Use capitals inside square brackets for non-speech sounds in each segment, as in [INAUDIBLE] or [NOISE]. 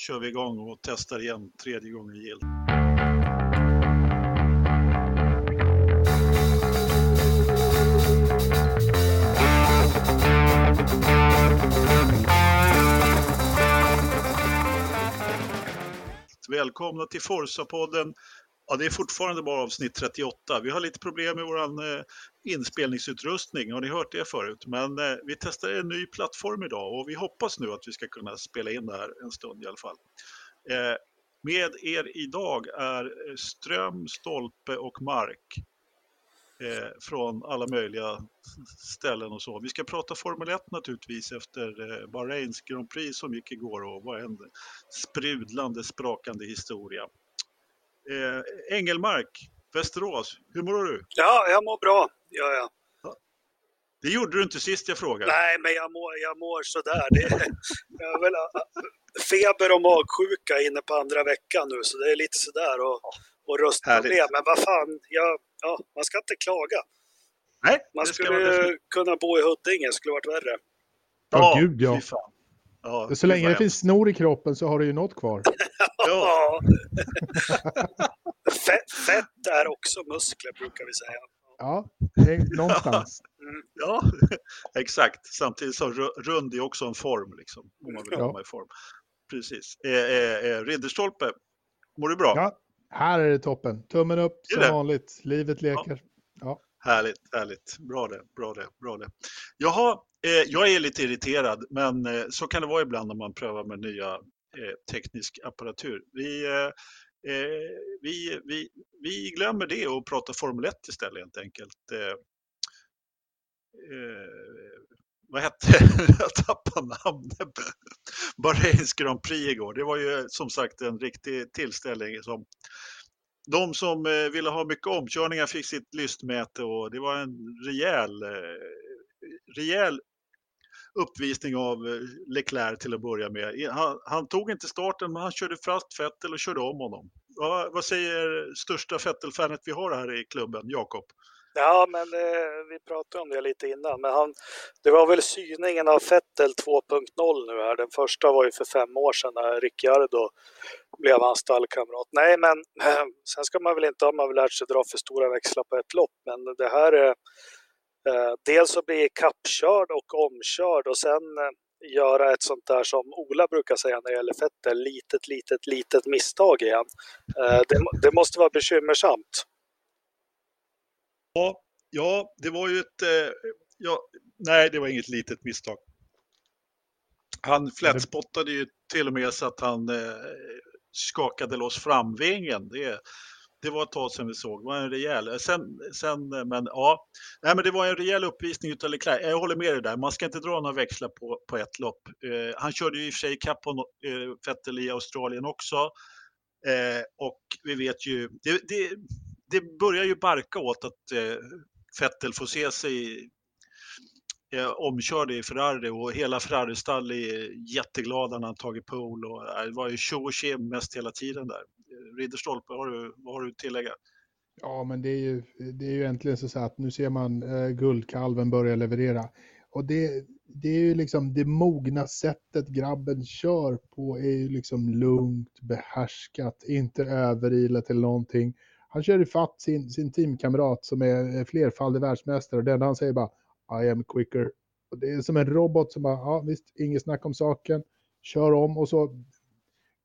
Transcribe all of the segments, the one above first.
kör vi igång och testar igen tredje gången gillt. Välkomna till Forsa-podden. Ja, det är fortfarande bara avsnitt 38. Vi har lite problem med vår eh, inspelningsutrustning, har ni hört det förut? Men eh, vi testar en ny plattform idag och vi hoppas nu att vi ska kunna spela in det här en stund i alla fall. Eh, med er idag är Ström, Stolpe och Mark eh, från alla möjliga ställen och så. Vi ska prata Formel 1 naturligtvis efter eh, Bahrains Grand Prix som gick igår och var en sprudlande, sprakande historia. Eh, Engelmark, Västerås, hur mår du? Ja, jag mår bra. Ja, ja. Det gjorde du inte sist jag frågade. Nej, men jag mår, jag mår sådär. Det är, jag har väl äh, feber och magsjuka inne på andra veckan nu, så det är lite sådär. Och, och röstproblem. Men vad fan, jag, ja, man ska inte klaga. Nej, man skulle kunna bo i Huddinge, skulle varit värre. Ja, oh, gud ja. Ja så länge det finns snor i kroppen så har du ju något kvar. [LAUGHS] ja. [LAUGHS] fett, fett är också muskler, brukar vi säga. Ja, någonstans. [LAUGHS] Mm. Ja, exakt. Samtidigt som rund är också en form, liksom, om man vill ja. komma i form. Precis. Eh, eh, eh, Ridderstolpe, mår du bra? Ja, här är det toppen. Tummen upp som det? vanligt. Livet leker. Ja. ja. Härligt, härligt. Bra det, bra det, bra det. Jaha, eh, jag är lite irriterad, men eh, så kan det vara ibland när man prövar med nya eh, teknisk apparatur. Vi, eh, eh, vi, vi, vi glömmer det och pratar Formel 1 istället helt enkelt. Eh, vad hette [LAUGHS] Jag tappade namnet. Bahrains Grand Prix igår. Det var ju som sagt en riktig tillställning som de som eh, ville ha mycket omkörningar fick sitt lystmäte och det var en rejäl, eh, rejäl uppvisning av eh, Leclerc till att börja med. Han, han, tog inte starten men han körde fast Vettel och körde om honom. Ja, vad säger största Fettel-fanet vi har här i klubben, Jakob? Ja, men eh, vi pratade om det lite innan. Men han, det var väl syningen av Fettel 2.0 nu här. Den första var ju för fem år sedan när Ricciardo blev hans stallkamrat. Nej, men eh, sen ska man väl inte ha man väl lärt sig dra för stora växlar på ett lopp. Men det här är eh, dels att bli kappkörd och omkörd och sen eh, göra ett sånt där som Ola brukar säga när det gäller Fettel, litet, litet, litet misstag igen. Eh, det, det måste vara bekymmersamt. Ja, ja, det var ju ett... Eh, ja, nej, det var inget litet misstag. Han flätspottade ju till och med så att han eh, skakade loss framvingen. Det, det var ett tag sedan vi såg. Det var en rejäl... Sen, sen, men ja, nej, men det var en rejäl uppvisning utav Leclerc. Jag håller med dig där. Man ska inte dra några växlar på, på ett lopp. Eh, han körde ju i och för sig kapp på eh, Vettel i Australien också. Eh, och vi vet ju, det, det, det börjar ju barka åt att eh, Vettel får se sig eh, omkörd i Ferrari och hela Ferrari-stall är jätteglada när han tagit pole och eh, det var ju tjo och tjim mest hela tiden där. Eh, Ridderstolpe, har du, vad har du att tillägga? Ja, men det är ju, det är ju äntligen så att nu ser man eh, guldkalven börja leverera. Och det, det är ju liksom det mogna sättet grabben kör på är ju liksom lugnt, behärskat, inte överilat eller någonting han kör ifatt sin, sin teamkamrat som är flerfaldig världsmästare och den han säger bara I am quicker. Och det är som en robot som bara, ja visst, inget snack om saken, kör om och så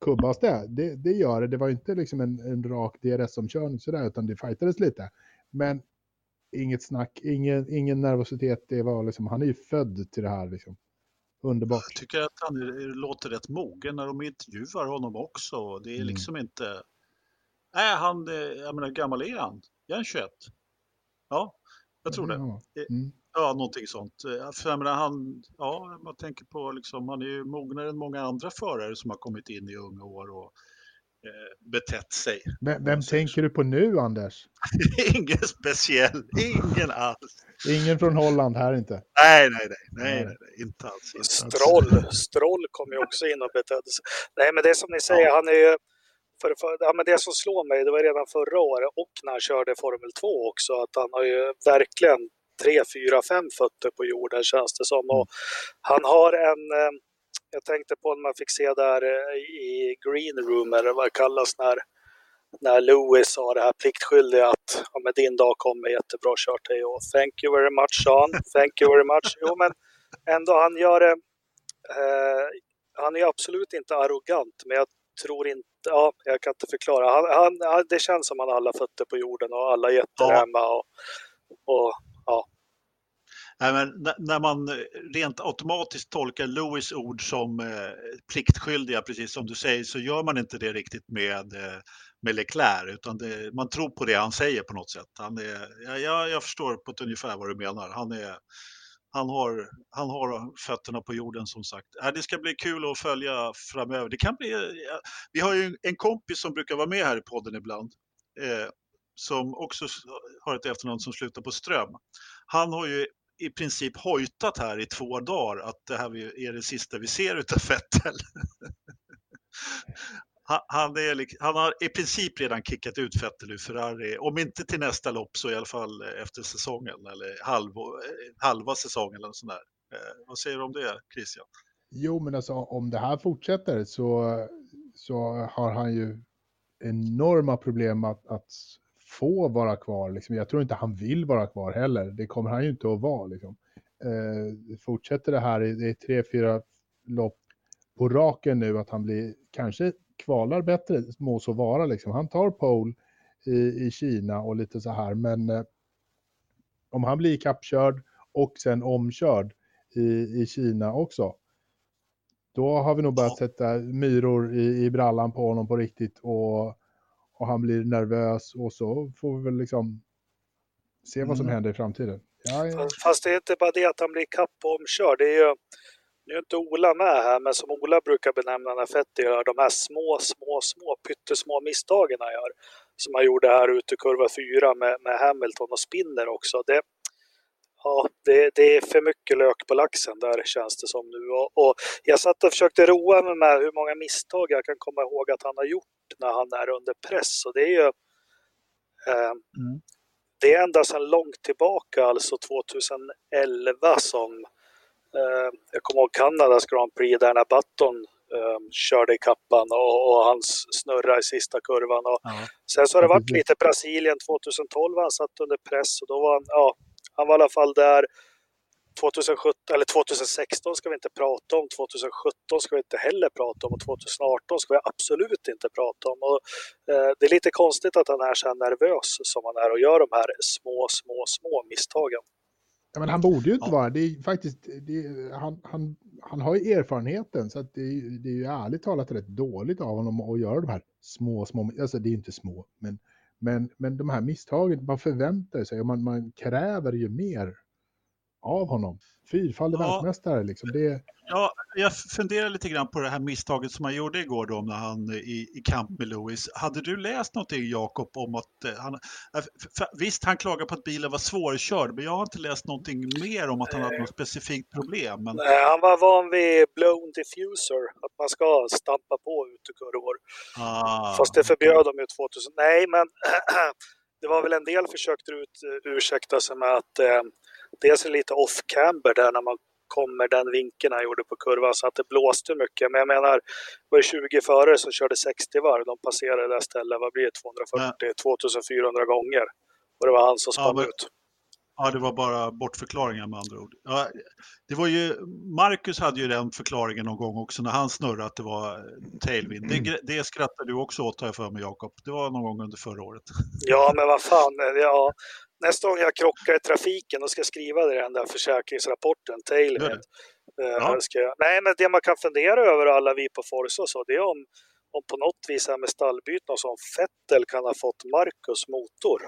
kubbas det. Det, det gör det. Det var inte liksom en, en rak DRS-omkörning sådär, utan det fightades lite. Men inget snack, ingen, ingen nervositet. Det var liksom, han är ju född till det här liksom. Underbart. Jag tycker att han låter rätt mogen när de intervjuar honom också. Det är mm. liksom inte Nej, han, eh, jag menar, gammal är han? Är han 21? Ja, jag tror det. Mm. Ja, någonting sånt. Eh, för jag menar, han, ja, man tänker på liksom, han är ju mognare än många andra förare som har kommit in i unga år och eh, betett sig. Men, vem tänker du på nu, Anders? [LAUGHS] ingen speciell, ingen alls. Ingen från Holland här inte? Nej, nej, nej, nej, nej, nej inte alls. Inte Stroll, alls. Stroll kom ju också in och betedde sig. Nej, men det är som ni säger, ja. han är ju för, för, ja, men det som slår mig, det var redan förra året och när han körde Formel 2 också, att han har ju verkligen tre, fyra, fem fötter på jorden känns det som. Och han har en, eh, jag tänkte på när man fick se där eh, i green room, eller vad det kallas, när, när Lewis sa det här pliktskyldiga att ja, men din dag kommer jättebra kört hej och thank you very much Sean, thank you very much. Jo men ändå, han gör det, eh, han är absolut inte arrogant, men jag tror inte, ja, jag kan inte förklara. Han, han, det känns som han har alla fötter på jorden och alla jätter ja. hemma och, och ja, Nej, men när man rent automatiskt tolkar Lewis ord som eh, pliktskyldiga, precis som du säger, så gör man inte det riktigt med, eh, med Leclerc, utan det, man tror på det han säger på något sätt. Han är, jag, jag förstår på ett ungefär vad du menar. Han, är, han, har, han har fötterna på jorden som sagt. Äh, det ska bli kul att följa framöver. Det kan bli, äh, vi har ju en kompis som brukar vara med här i podden ibland. Eh, som också har ett efternamn som slutar på Ström. Han har ju i princip hojtat här i två dagar att det här är det sista vi ser utav Vettel. [LAUGHS] han, är, han, har i princip redan kickat ut Vettel ur Ferrari, om inte till nästa lopp så i alla fall eh, efter säsongen eller halv, eh, halva säsongen eller sådär. Eh, vad säger du om det Christian? Jo, men alltså om det här fortsätter så, så har han ju enorma problem att, att få vara kvar. Liksom. Jag tror inte han vill vara kvar heller. Det kommer han ju inte att vara. Liksom. Eh, fortsätter det här, det är tre, fyra lopp på raken nu, att han blir, kanske kvalar bättre, må så vara. Liksom. Han tar pole i, i Kina och lite så här, men eh, om han blir kappkörd och sen omkörd i, i Kina också, då har vi nog börjat sätta myror i, i brallan på honom på riktigt och och han blir nervös och så får vi väl liksom se vad som mm. händer i framtiden. Ja, ja. Fast det är inte bara det att han blir kapp och omkörd. Det är ju, nu är inte Ola med här, men som Ola brukar benämna när Fetti gör, de här små, små, små, pyttesmå misstagen han gör. Som han gjorde här ute i kurva 4 med, med Hamilton och Spinner också. Det, ja, det, det, är för mycket lök på laxen där känns det som nu. Och, och jag satt och försökte roa mig med hur många misstag jag kan komma ihåg att han har gjort när han är under press. Och det är ju eh, mm. det är ända sedan långt tillbaka, alltså 2011 som jag kommer ihåg Kanadas Grand Prix där när Button eh, körde i kappan och, och han snurrade i sista kurvan. Och ja. Sen så har det varit lite Brasilien 2012, han satt under press och då var han, ja, han var i alla fall där 2017, eller 2016 ska vi inte prata om, 2017 ska vi inte heller prata om och 2018 ska vi absolut inte prata om. Och, eh, det är lite konstigt att han är så här nervös som han är och gör de här små, små, små misstagen. Ja, men han borde ju inte ja. vara det. Är faktiskt, det är, han, han, han har ju erfarenheten så att det, är, det är ju ärligt talat rätt dåligt av honom att göra de här små, små, alltså det är inte små, men, men, men de här misstagen, man förväntar sig och man, man kräver ju mer av honom. Fyrfaldig ja. världsmästare liksom. Det... Ja, jag funderar lite grann på det här misstaget som han gjorde igår då när han i, i kamp med Lewis. Hade du läst någonting Jakob om att eh, han, eh, visst han klagar på att bilen var svårkörd, men jag har inte läst någonting mer om att han hade något specifikt problem. Men... Nej, han var van vid blown diffuser, att man ska stampa på ut i kurvor. Ah, Fast det förbjöd de ju 2000. Nej, men [CLEARS THROAT] det var väl en del försökte ut, ursäkta sig med att eh, dels är lite off-camber där när man kommer den vinkeln han gjorde på kurvan så att det blåste mycket. Men jag menar, var det 20 förare som körde 60 varv, de passerade det där stället, vad blir det, 240, ja. 2400 gånger. Och det var han som spann ja, ut. Ja, det var bara bortförklaringar med andra ord. Ja, det var ju, Marcus hade ju den förklaringen någon gång också när han snurrade att det var tailwind. Mm. Det, det skrattade du också åt har jag för mig Jakob. Det var någon gång under förra året. Ja, men vad fan. Ja, nästa gång jag krockar i trafiken då ska skriva det i den där försäkringsrapporten, tailwind. Uh, ja. jag, nej, men det man kan fundera över alla vi på Forza och så, det är om, om på något vis här med stallbyten och så, Fettel kan ha fått Marcus motor.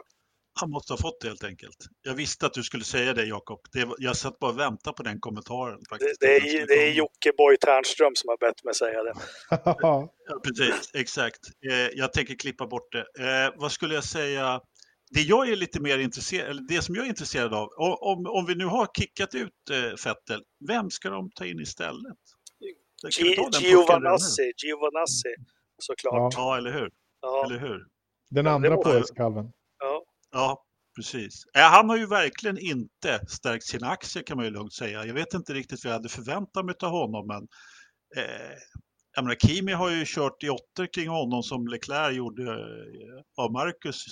Han måste ha fått det helt enkelt. Jag visste att du skulle säga det Jakob. Jag satt bara och väntade på den kommentaren. Faktiskt. Det, det, är, det är Jockiboi Ternström som har bett mig säga det. ja, precis, exakt. Eh, jag tänker klippa bort det. Eh, vad skulle jag säga? Det jag är lite mer intresserad, eller det som jag är intresserad av, om, om vi nu har kickat ut eh, Fettel, vem ska de ta in istället? Giovanassi, Giovanassi såklart. Ja, ja eller hur? Ja. Eller hur? Den andra påskalven. Ja. Ja, precis. Han har ju verkligen inte stärkt sina aktier kan man ju lugnt säga. Jag vet inte riktigt vad jag hade förväntat mig av honom, men eh, jag menar, Kimi har ju kört i åttor kring honom som Leclerc gjorde eh, av Marcus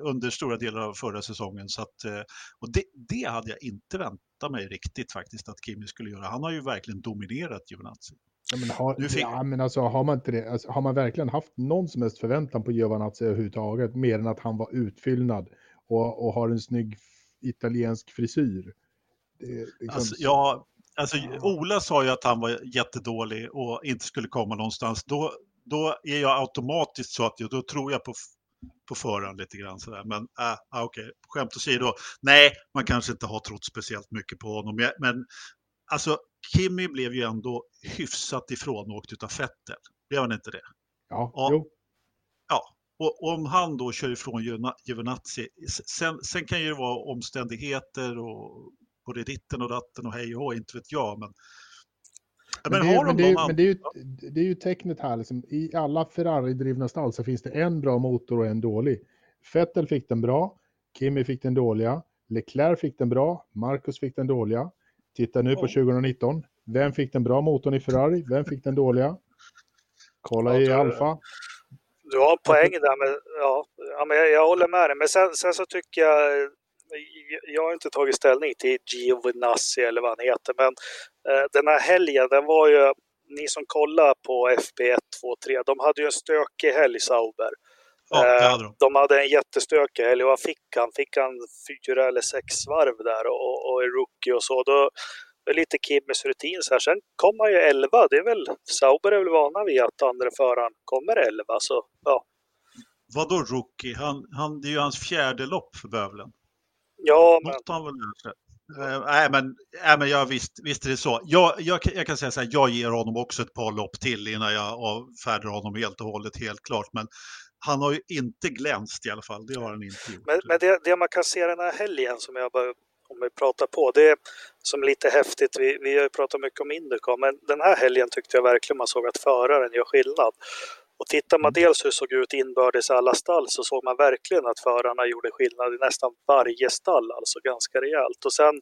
under stora delar av förra säsongen. Så att, eh, och det, det hade jag inte väntat mig riktigt faktiskt att Kimi skulle göra. Han har ju verkligen dominerat Giovinazzi. Ja, men har, fick... ja, men alltså, har, man inte det, alltså, har man verkligen haft någon som helst förväntan på Giovinazzi överhuvudtaget, mer än att han var utfyllnad och, och har en snygg italiensk frisyr? Det, liksom... alltså, ja, alltså, Ola sa ju att han var jättedålig och inte skulle komma någonstans. Då, då är jag automatiskt så att jag, då tror jag på, på förhand lite grann sådär. Men äh, okej, okay. skämt åsido. Nej, man kanske inte har trott speciellt mycket på honom. Men alltså, Kimmy blev ju ändå hyfsat ifrånåkt av Fettel. Blev han inte det? Ja, och, jo. Ja, och om han då kör ifrån Giovinazzi, sen, sen kan ju det vara omständigheter och både ditten och datten och hej och hå, inte vet jag. Men, men, men, det, har men, det, men det, är ju, det är ju tecknet här, liksom, i alla Ferrari-drivna stall så finns det en bra motor och en dålig. Fettel fick den bra, Kimi fick den dåliga, Leclerc fick den bra, Marcus fick den dåliga. Titta nu på 2019. Vem fick den bra motorn i Ferrari? Vem fick den dåliga? Kolla i Alfa. Du har en poäng där, med, ja, ja men jag, jag håller med dig. Men sen, sen så tycker jag jag har inte tagit ställning till Giovinazzi eller vad han heter, men eh, den här helgen, den var ju, ni som kollar på FP1, 2, 3, de hade ju en stökig helg, Sauber. Ja, hade de. de hade en jättestökig helg. Vad fick han? Fick han fyra eller sex varv där och, och är rookie och så. Då, lite Kimmys rutin så här. Sen kom han ju elva. Det är väl, Sauber är väl vana vid att andra föraren kommer elva. Så, ja. Vadå rookie? Han, han, det är ju hans fjärde lopp för bövelen. Ja, men... han väl Uh, nej, men, nej, men jag, visst, visst är det så. Jag, jag, jag, kan säga så här, jag ger honom också ett par lopp till innan jag avfärdar honom helt och hållet, helt klart. Men han har ju inte glänst i alla fall, det har han inte gjort. Men, men det, det, man kan se den här helgen som jag bara, om vi pratar på, det är som lite häftigt, vi, vi har ju pratat mycket om Indycar, men den här helgen tyckte jag verkligen man såg att föraren gör skillnad. Och tittar man mm. dels hur det såg ut inbördes i alla stall så såg man verkligen att förarna gjorde skillnad i nästan varje stall, alltså ganska rejält. Och sen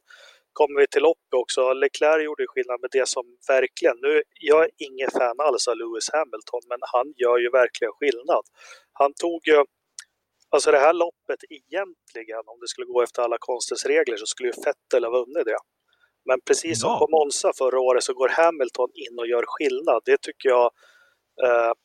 kommer vi till loppet också. Leclerc gjorde skillnad med det som verkligen, nu, jag är ingen fan alls av Lewis Hamilton, men han gör ju verkligen skillnad. Han tog ju, alltså det här loppet egentligen, om det skulle gå efter alla konstens regler så skulle ju Vettel ha vunnit det. Men precis som ja. på Monza förra året så går Hamilton in och gör skillnad. Det tycker jag,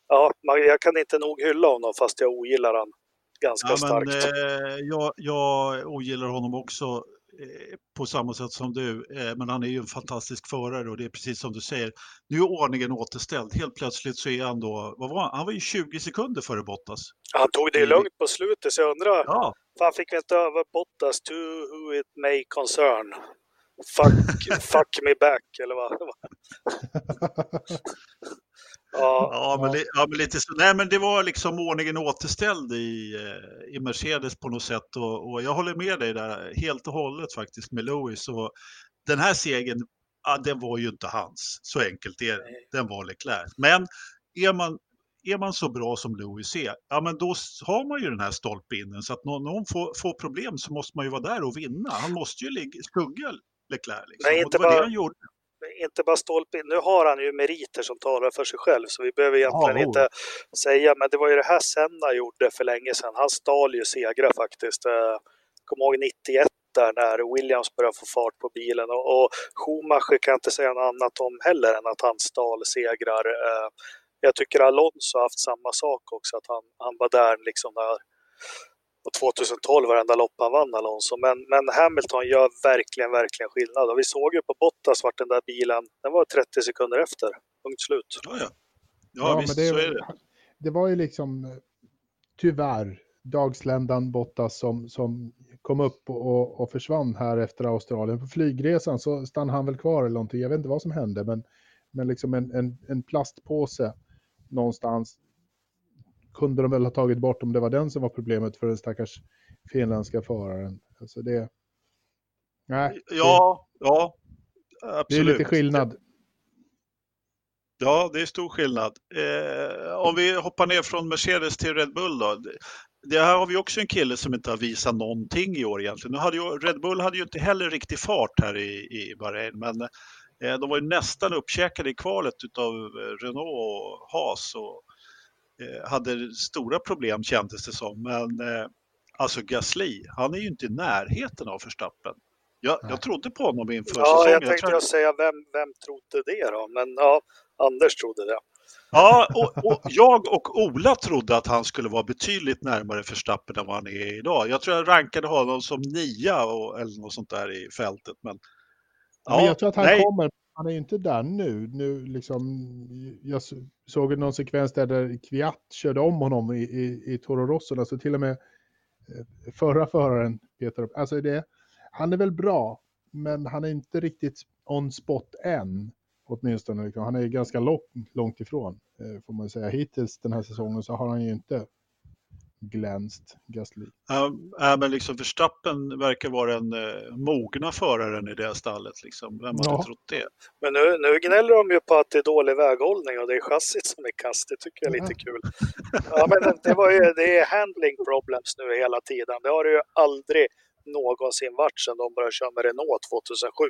ja, jag kan inte nog hylla honom fast jag ogillar honom ganska ja, men, starkt. Eh, jag, jag ogillar honom också Eh, på samma sätt som du. Eh, men han är ju en fantastisk förare och det är precis som du säger. Nu är ordningen återställd. Helt plötsligt så är han då, vad var han? Han var ju 20 sekunder före Bottas. Han tog det lugnt på slutet så jag undrar, ja. fan fick vi inte över Bottas to who it may concern? Fuck, [LAUGHS] fuck me back eller vad? [LAUGHS] [LAUGHS] Ja, ja, men, ja, men lite så. Nej, men det var liksom ordningen återställd i, eh, i Mercedes på något sätt och, och jag håller med dig där helt och hållet faktiskt med Lewis. Och den här segern, ja, den var ju inte hans. Så enkelt är det. Den var Leclerc. Men är man, är man så bra som Lewis är, ja men då har man ju den här stolpinnen. Så att någon, någon får, får, problem så måste man ju vara där och vinna. Han måste ju ligga, skugga Leclerc. Liksom. Nej, inte och det var bara... det han gjorde inte bara stolpe in. Nu har han ju meriter som talar för sig själv så vi behöver egentligen ja, inte säga. Men det var ju det här Senna gjorde för länge sedan. Han stal ju segrar faktiskt. Eh, kom ihåg 91 där när Williams började få fart på bilen och, och Schumacher kan jag inte säga något annat om heller än att han stal segrar. Eh, jag tycker Alonso har haft samma sak också, att han, han var där liksom när och 2012 varenda lopp han vann Alonso. Men, men Hamilton gör verkligen, verkligen skillnad. Och vi såg ju på Bottas vart den där bilen, den var 30 sekunder efter. Punkt slut. Ja, ja. ja, ja visst, det, så är det. Det var ju liksom, tyvärr, dagsländan Bottas som, som kom upp och, och försvann här efter Australien. På flygresan så stannade han väl kvar eller någonting. Jag vet inte vad som hände, men, men liksom en, en, en plastpåse någonstans kunde de väl ha tagit bort om det var den som var problemet för den stackars finländska föraren. Alltså det... Nej. Ja, det, ja, absolut. Det är lite skillnad. Ja, det är stor skillnad. Eh, om vi hoppar ner från Mercedes till Red Bull då. Det här har vi också en kille som inte har visat någonting i år egentligen. Nu hade ju, Red Bull hade ju inte heller riktig fart här i, i Bahrain, men Eh, de var ju nästan uppkäkade i kvalet av Renault och Haas och hade stora problem kändes det som. Men alltså Gasly, han är ju inte i närheten av Verstappen. Jag, jag trodde på honom inför ja, säsongen. Ja, jag tänkte jag säga vem, vem trodde det då? Men ja, Anders trodde det. Ja, och, och, jag och Ola trodde att han skulle vara betydligt närmare Verstappen än vad han är idag. Jag tror jag rankade honom som nia och, eller något sånt där i fältet. Men, ja, men jag tror att han nej. kommer. Han är ju inte där nu. nu liksom, jag såg någon sekvens där, där Kviat körde om honom i, i, i Toro Rosso. Alltså till och med eh, förra föraren Peter upp. Alltså det, han är väl bra, men han är inte riktigt on spot än. Åtminstone, liksom. han är ganska lång, långt ifrån, eh, får man säga. Hittills den här säsongen så har han ju inte glänst, Gasly. Ja, men liksom Verstappen verkar vara den eh, mogna föraren i det stallet. Liksom. Vem hade ja. trott det? Men nu, nu gnäller de ju på att det är dålig väghållning och det är chassit som är kast. Det tycker jag är lite kul. Ja, men det, var ju, det är handling problems nu hela tiden. Det har det ju aldrig någonsin varit sedan de började köra med Renault 2007.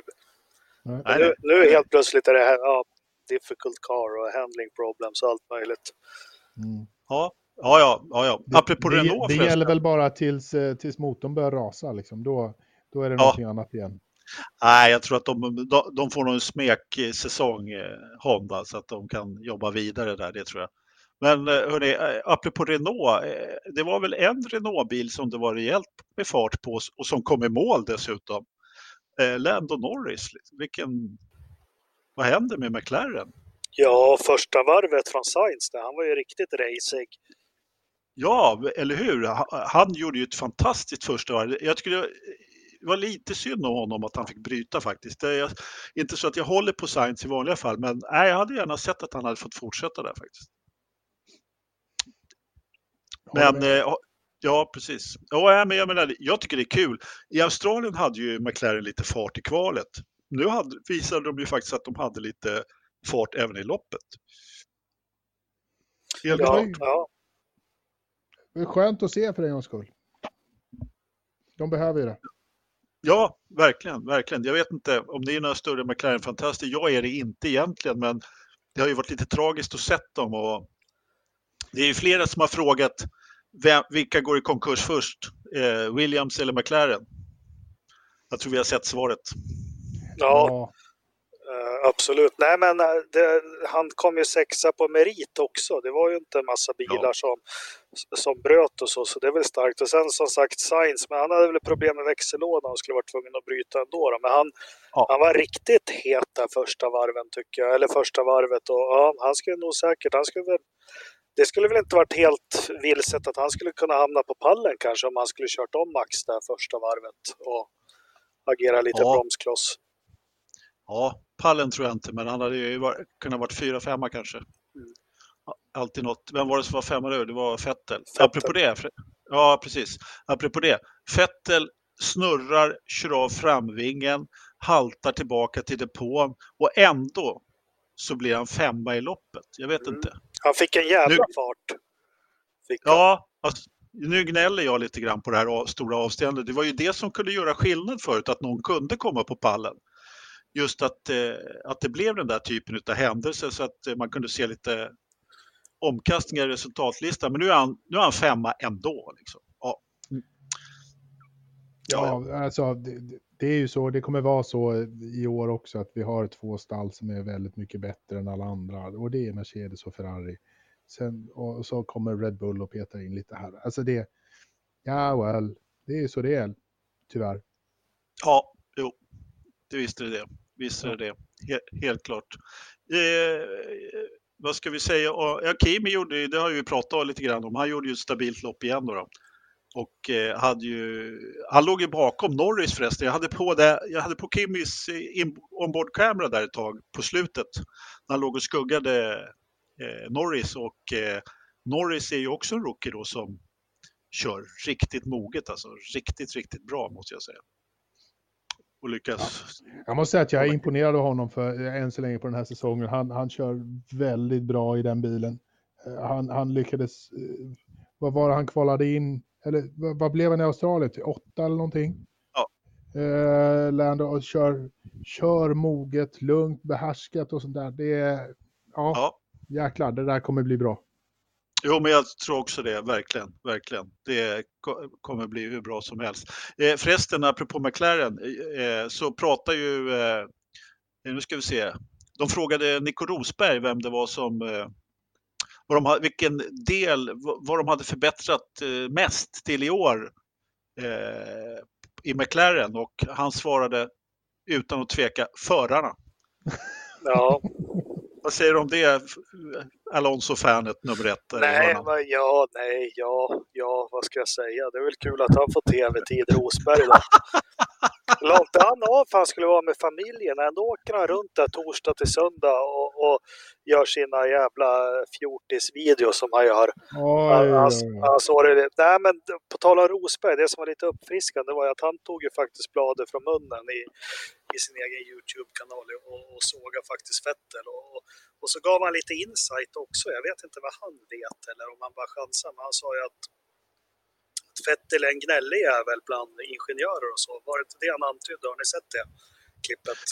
Nu, nu helt plötsligt är det här, ja, difficult car och handling problems och allt möjligt. Mm. Ja, ja, ja, ja, ja. apropå det, Renault. Det, det gäller väl bara tills, eh, tills motorn börjar rasa, liksom. då, då är det ja. någonting annat igen. Nej, jag tror att de, de får nog en smeksäsong, eh, Honda, så att de kan jobba vidare där, det tror jag. Men eh, hörni, apropå Renault, det var väl en Renault-bil som det var rejält med fart på och som kom i mål dessutom Lando Norris. Liksom. Vilken, vad händer med McLaren? Ja, första varvet från Sainz, där, han var ju riktigt racig. Ja, eller hur? Han gjorde ju ett fantastiskt första varv. Jag tycker det var lite synd om honom att han fick bryta faktiskt. Det är inte så att jag håller på Sainz i vanliga fall, men nej, jag hade gärna sett att han hade fått fortsätta där faktiskt. Men eh, Ja, precis. Ja, men jag, menar, jag tycker det är kul. I Australien hade ju McLaren lite fart i kvalet. Nu hade, visade de ju faktiskt att de hade lite fart även i loppet. Helt ja, ja. Det är skönt att se för en gångs skull. De behöver ju det. Ja, verkligen, verkligen. Jag vet inte om ni är några större McLaren-fantaster. Jag är det inte egentligen, men det har ju varit lite tragiskt att se dem. Och det är ju flera som har frågat vem, vilka går i konkurs först? Eh, Williams eller McLaren? Jag tror vi har sett svaret. Ja, uh, absolut. Nej, men eh, det, han kom ju sexa på merit också. Det var ju inte en massa bilar ja. som, som bröt och så, så det är väl starkt. Och sen som sagt Sainz, men han hade väl problem med växellådan och skulle varit tvungen att bryta ändå. Då. Men han, ja. han var riktigt het där första varven tycker jag, eller första varvet. Och ja, han skulle nog säkert, han skulle väl det skulle väl inte varit helt vilset att han skulle kunna hamna på pallen kanske om han skulle kört om Max där första varvet och agera lite ja. bromskloss. Ja, pallen tror jag inte, men han hade ju kunnat varit fyra, femma kanske. Mm. Alltid något. Vem var det som var femma nu? Det var Fettel. Fettel. Apropå det, ja precis. Apropå det, Fettel snurrar, kör av framvingen, haltar tillbaka till depån och ändå så blir han femma i loppet. Jag vet mm. inte. Han fick en jävla nu, fart. Ja, alltså, nu gnäller jag lite grann på det här stora avståndet. Det var ju det som kunde göra skillnad förut, att någon kunde komma på pallen. Just att, eh, att det blev den där typen av händelser så att eh, man kunde se lite omkastningar i resultatlistan. Men nu är han, nu är han femma ändå. Liksom. Ja. Ja, alltså det, det, är ju så, det kommer vara så i år också att vi har två stall som är väldigt mycket bättre än alla andra och det är Mercedes och Ferrari. Sen, och så kommer Red Bull och petar in lite här. Alltså det, ja well, det är så det är, tyvärr. Ja, det visste det. Visst är det helt, helt klart. Eh, vad ska vi säga? Ja, Kimi gjorde, det har vi pratat lite grann om, han gjorde ju ett stabilt lopp igen då. då. Och eh, hade ju, han låg ju bakom Norris förresten. Jag hade på, det, jag hade på Kimmys ombordkamera där ett tag på slutet. När han låg och skuggade eh, Norris och eh, Norris är ju också en rookie då som kör riktigt moget, alltså riktigt, riktigt bra måste jag säga. Och lyckas. Ja. Jag måste säga att jag är imponerad av honom för än så länge på den här säsongen. Han, han kör väldigt bra i den bilen. Han, han lyckades, vad var det han kvalade in eller vad blev han i Australien? Till åtta eller någonting? Ja. eh, Lando och kör, kör moget, lugnt, behärskat och sånt där. Det är, ja, Ja. jäklar, det där kommer bli bra. Jo, men jag tror också det, verkligen. verkligen. Det kommer bli hur bra som helst. Eh, förresten, apropå McLaren, eh, eh så pratar ju, eh, eh, nu ska vi se, de frågade Nico Rosberg vem det var som, eh, vad de, vilken del, vad vad de hade förbättrat eh, mest till i år eh, i McLaren och han svarade utan att tveka förarna. Ja, vad säger du om det, Alonso-fanet nummer ett? eller nej, men ja, nej, ja, ja, vad ska jag säga? Det är väl kul att han får tv-tid, Rosberg då. [LAUGHS] La inte han av för han skulle vara med familjen? Ändå åker han runt där torsdag till söndag och, och gör sina jävla fjortis-videos som han gör. Oj, Han, han, oj, oj. han sa det, nej men på tal om Rosberg, det som var lite uppfriskande var ju att han tog ju faktiskt bladet från munnen i, i sin egen Youtube-kanal och, och sågade faktiskt Vettel. Och, och, och så gav han lite insight också. Jag vet inte vad han vet eller om han bara chansar, men han sa ju att, att Vettel är en gnällig jävel bland ingenjörer och så. Var det inte det han antydde? Har ni sett det klippet?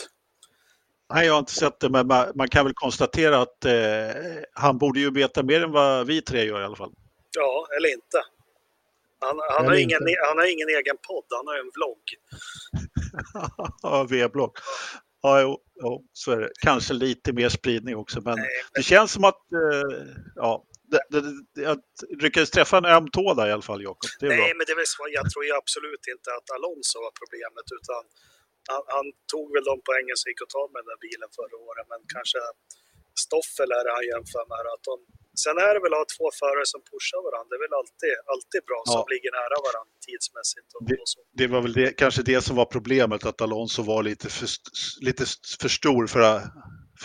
Nej, jag har inte sett det, men man, kan väl konstatera att eh, han borde ju veta mer än vad vi tre gör i alla fall. Ja, eller inte. Han, han, har ingen, han har ingen egen podd, han har en vlogg. [LAUGHS] Ja, V-blogg. Ja, jo, jo, så är det. Kanske lite mer spridning också, men det känns som att eh, ja, det, det, det, jag lyckades träffa en öm tå där i alla fall, Jakob. Nej, bra. men det är väl så, jag tror ju absolut inte att Alonso var problemet, utan han, han tog väl de poängen som gick att ta med den där bilen förra året, men kanske Stoffel är det han jämför med. Att de, sen är det väl att ha två förare som pushar varandra. Det är väl alltid, alltid bra som Ja. ligger nära varandra tidsmässigt. Och, Det- och så. Det var väl det, kanske det som var problemet, att Alonso var lite för, lite för stor för,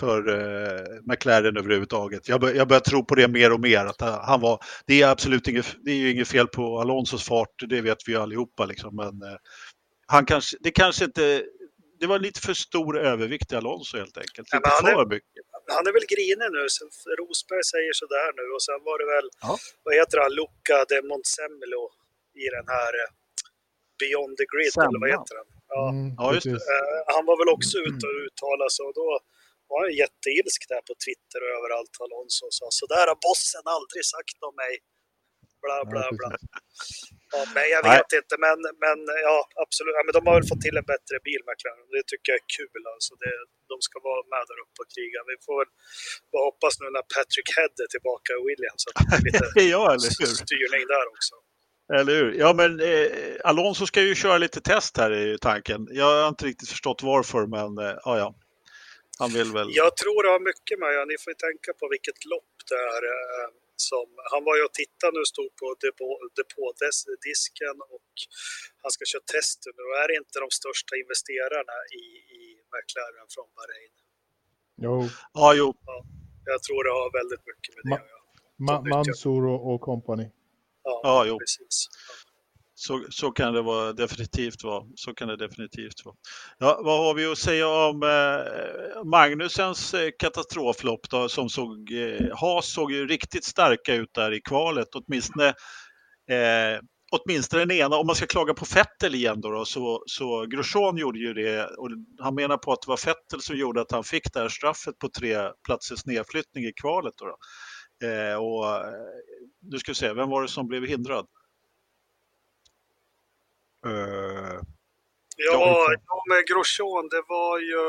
för eh, McLaren överhuvudtaget. Jag, bör, jag börjar tro på det mer och mer. Att han var, det är absolut inget, det är ju inget fel på Alonsos fart, det vet vi allihopa. Liksom, men eh, han kanske, det kanske inte, det var lite för stor övervikt i Alonso helt enkelt. Ja, är- för mycket. Han är väl grinig nu. Sen Rosberg säger sådär nu och sen var det väl, Ja. vad heter han, Luca de Montsemelo i den här eh, Beyond the Grid, eller vad heter den? Ja. Mm, Ja, just det. Eh, han var väl också ute och uttalade sig och då var han jätteilsk där på Twitter och överallt, Alonso, och sa så där har bossen aldrig sagt om mig. Bla, bla, bla. Ja, nej, jag Nej. vet inte, men, men ja, absolut. Ja, men de har väl fått till en bättre bil, McLaren. Det tycker jag är kul. Alltså. Det, de ska vara med där uppe och kriga. Vi får väl bara hoppas nu när Patrick Head är tillbaka i Williams att det blir lite [LAUGHS] ja, eller hur? styrning där också. Eller hur? Ja, men eh, Alonso ska ju köra lite test här i tanken. Jag har inte riktigt förstått varför, men eh, ja, ja. Han vill väl... Jag tror det har mycket med ja, Ni får ju tänka på vilket lopp det är. Eh, som, han var ju och tittade nu, stod på depå- depådisken och han ska köra test nu. Och är inte de största investerarna i, i McLaren från Bahrain? Jo, Ja, jo. Jag tror det har väldigt mycket med det att göra. Ma- Mansour och, och company. Ja, Ja, jo. precis. Så, så kan det vara definitivt vara. Så kan det definitivt vara. Ja, vad har vi att säga om eh, Magnusens eh, katastroflopp då, som såg, eh, Haas såg ju riktigt starka ut där i kvalet, åtminstone eh, åtminstone den ena, om man ska klaga på Fettel igen då, då så, så Grosjean gjorde ju det och han menar på att det var Fettel som gjorde att han fick det här straffet på tre platsers nedflyttning i kvalet. Då, då. Eh, och, eh, nu ska vi se, vem var det som blev hindrad? Eh, Ja, ja, med Grosjean, det var ju...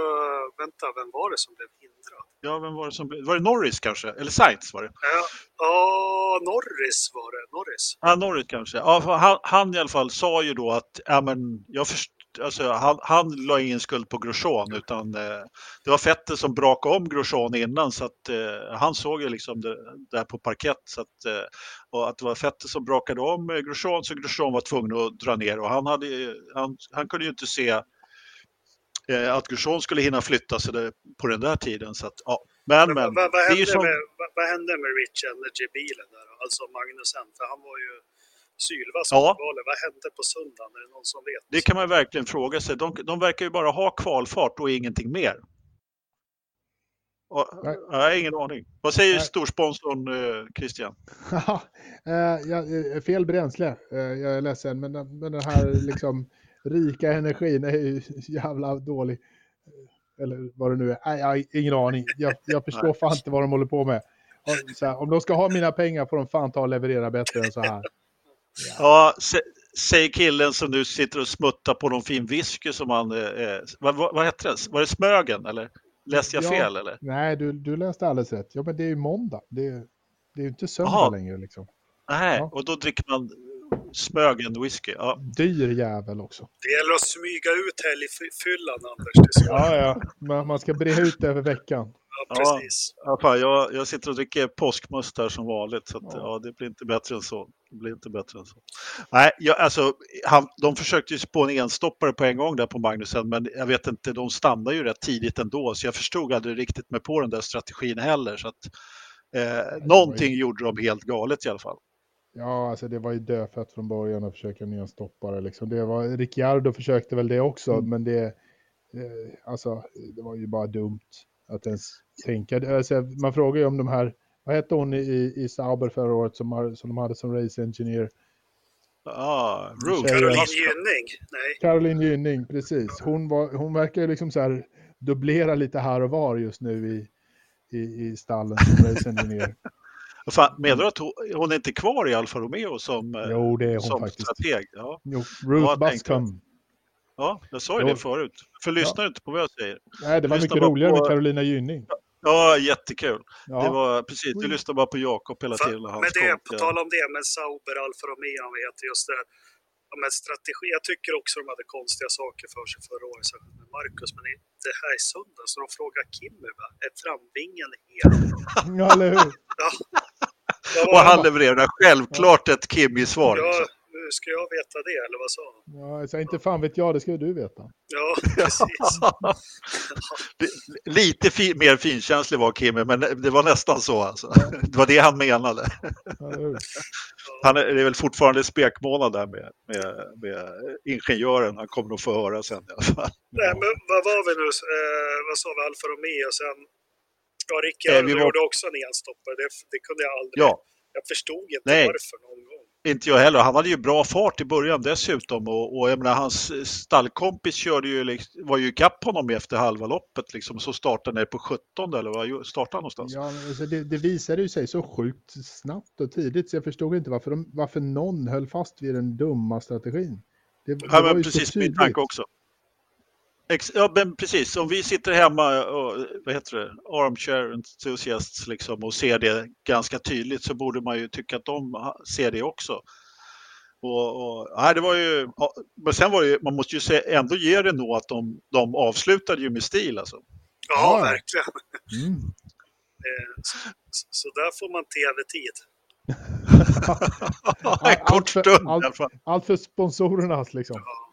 Vänta, vem var det som blev hindrad? Ja, vem var det som blev... Var det Norris kanske? Eller Sainz var det? Ja, ja Norris var det. Norris. Ja, Norris kanske. Ja, han, han i alla fall sa ju då att ja, men jag först, alltså, han, han la ingen skuld på Grosjean utan eh, det var Vettel som brakade om Grosjean innan så att eh, han såg ju liksom det där på parkett så att, eh, och att det var Vettel som brakade om eh, Grosjean så Grosjean var tvungen att dra ner och han, hade, han, han kunde ju inte se eh, att Grosjean skulle hinna flytta sig där, på den där tiden. Så att, ja. Men, Men, men, vad, vad, det hände som... med, vad, vad hände med Rich Energy-bilen där? Alltså Magnusen, för han var ju sylvass Ja. Vad hände på söndagen? Är det någon som vet? Det kan man verkligen fråga sig. De, de verkar ju bara ha kvalfart och ingenting mer. Och, Nej. jag har ingen aning. Vad säger Nej. storsponsorn eh, Christian? [LAUGHS] Haha, eh, ja, eh, fel bränsle. Eh, jag är ledsen, men, den- men den här [LAUGHS] liksom rika energin är ju jävla dålig. Eller vad det nu är. Nej, jag har ingen aning. Jag, jag [LAUGHS] förstår fan inte vad de håller på med. Om, här, om de ska ha mina pengar får de fan ta och leverera bättre än så här. Ja, ja säger killen som nu sitter och smuttar på någon fin whisky som han... Eh, vad, vad, vad hette det? Var det Smögen eller? Läste jag ja, fel eller? Nej, du, du läste alldeles rätt. Ja, men det är ju måndag. Det, det är ju inte söndag Aha. längre liksom. Nej, ja. och då dricker man Smögen whisky. Ja. Dyr jävel också. Det gäller att smyga ut helgfyllan, Anders. Ja, ja. Man, man ska bre ut det över veckan. Ja, precis. Ja, fan, jag, jag sitter och dricker påskmust här som vanligt. Så att, ja. ja. det blir inte bättre än så. Det blir inte bättre än så. Nej, jag, alltså, han, de försökte ju spå en enstoppare på en gång där på Magnusen, men jag vet inte, de stannade ju rätt tidigt ändå, så jag förstod aldrig riktigt med på den där strategin heller. Så att, eh, någonting ju... gjorde de helt galet i alla fall. Ja, alltså det var ju dödfött från början att försöka enstoppare. Liksom. Det var, Ricciardo försökte väl det också, mm. men det, eh, alltså, det var ju bara dumt att ens tänka. Alltså, man frågar ju om de här, vad hette hon i, i Sauber förra året som, har, som de hade som race engineer? Ah, Caroline Gynning. Nej. Caroline Gynning, precis. Hon, var, hon verkar ju liksom så här dubblera lite här och var just nu i, i, i stallen som race engineer. [LAUGHS] Fan, menar du att hon, hon är inte kvar i Alfa Romeo som, eh, jo, det är hon som faktiskt. strateg? Ja. Jo, Ruth Buscombe. Ja, jag sa ju jo. det förut. För lyssnar ja. inte på vad jag säger. Nej, det var mycket roligare på... med Carolina Gynning. Ja, jättekul. Ja. Det var precis, du lyssnade bara på Jakob hela tiden. Men det, på tal om det, med Sauber, Alfa Romeo, vet just det. Ja, men strategi, jag tycker också de hade konstiga saker för sig förra året, särskilt med Marcus. Men det här i söndag, så de frågar Kimmy, är framvingen hel? ja, eller hur? Ja. Och han levererar självklart ett Kimmy-svar. Ja, hur ska jag veta det, eller vad sa han? Ja, så inte fan vet jag, det ska du veta. Ja, [LAUGHS] precis. [LAUGHS] Lite fi mer finkänslig var Kimmy, men det var nästan så alltså. [LAUGHS] Det var det han menade. Han är, det är väl fortfarande spekmånad där med, med, med ingenjören. Han kommer nog få höra sen i alla fall. Nej, men vad var vi nu? Eh, vad sa vi? Alfa Romeo sen? Ja, Rickard eh, var... gjorde också en enstoppare. Det, det kunde jag aldrig. Ja. Jag förstod inte Nej. varför någon gång. Inte jag heller. Han hade ju bra fart i början dessutom och, och jag menar, hans stallkompis körde ju, liksom, var ju ikapp honom efter halva loppet liksom, så startade han på 17 eller vad startade han någonstans? Ja, alltså det, det visade ju sig så sjukt snabbt och tidigt så jag förstod inte varför, de, varför någon höll fast vid den dumma strategin. Det, det ja, men precis min tanke också. Ja, men precis. Om vi sitter hemma och vad heter det, armchair enthusiasts liksom, och ser det ganska tydligt så borde man ju tycka att de ser det också. Och, och, nej, det var ju, men sen var det ju, man måste ju se, ändå ge det nog att de, de avslutade ju med stil alltså. Ja, verkligen. Mm. [LAUGHS] Eh, så, så, där får man tv-tid. [LAUGHS] [LAUGHS] en kort stund allt, allt, allt för sponsorernas liksom. Ja.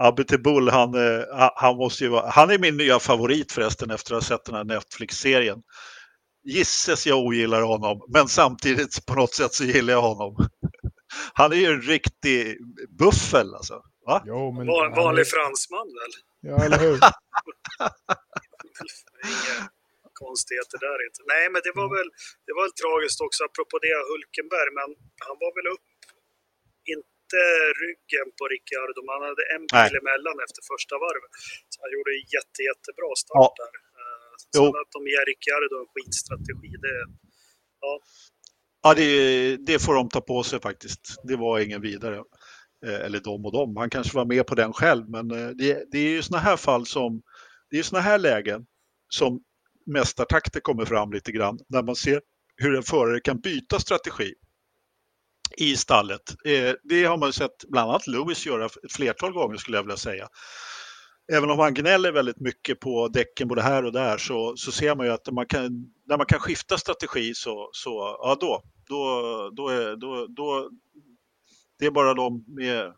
Abbe Bull, han, eh, han, måste ju vara, han är min nya favorit förresten efter att ha sett den här Netflix-serien. Gisses jag ogillar honom, men samtidigt på något sätt så gillar jag honom. [LAUGHS] Han är ju en riktig buffel alltså. Va? Jo, men, Var, en vanlig är... fransman väl? Ja, eller hur? [LAUGHS] Inga konstigheter där inte. Nej, men det var väl, det var väl tragiskt också apropå det Hulkenberg, men han var väl upp inte ryggen på Ricciardo, man hade en Nej. emellan efter första varvet. Så han gjorde en jätte, jättebra start ja. där. Eh, sen att de ger Ricciardo en skitstrategi, det... Ja. Ja, det, det, får de ta på sig faktiskt. Det var ingen vidare. Eh, eller de och de. Han kanske var med på den själv, men eh, det, det är ju sådana här fall som, det är sådana här lägen som mästartakter kommer fram lite grann, när man ser hur en förare kan byta strategi i stallet. Eh, det har man sett bland annat Lewis göra ett flertal gånger skulle jag vilja säga. Även om han gnäller väldigt mycket på däcken både här och där så, så ser man ju att man kan, när man kan skifta strategi så, så ja då, då, då, är, då, då, det är bara de med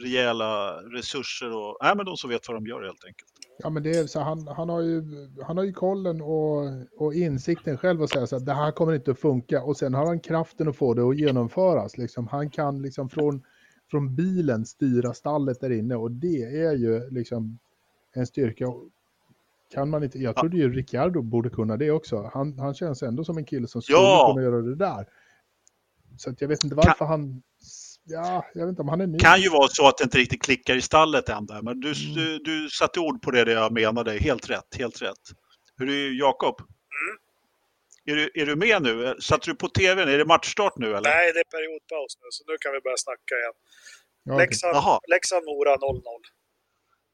rejäla resurser och nej, men de som vet vad de gör helt enkelt. Ja, men det är så han, han, har ju, han har ju kollen och, och insikten själv att säga så att det här kommer inte att funka och sen har han kraften att få det att genomföras. Liksom. Han kan liksom från, från bilen styra stallet där inne och det är ju liksom en styrka. Kan man inte, jag trodde ju Ricciardo borde kunna det också. Han, han känns ändå som en kille som skulle ja. kunna göra det där. Så jag vet inte varför kan... han Ja, jag vet inte om han är ny. kan ju vara så att det inte riktigt klickar i stallet än där, men du, Mm. du, du satte ord på det, det jag menade. Helt rätt, helt rätt. Hur är Jakob? Mm. Är, du, är du med nu? Satte du på tvn? Är det matchstart nu eller? Nej, det är periodpaus nu, så nu kan vi börja snacka igen. Ja. Leksand-Mora 0-0.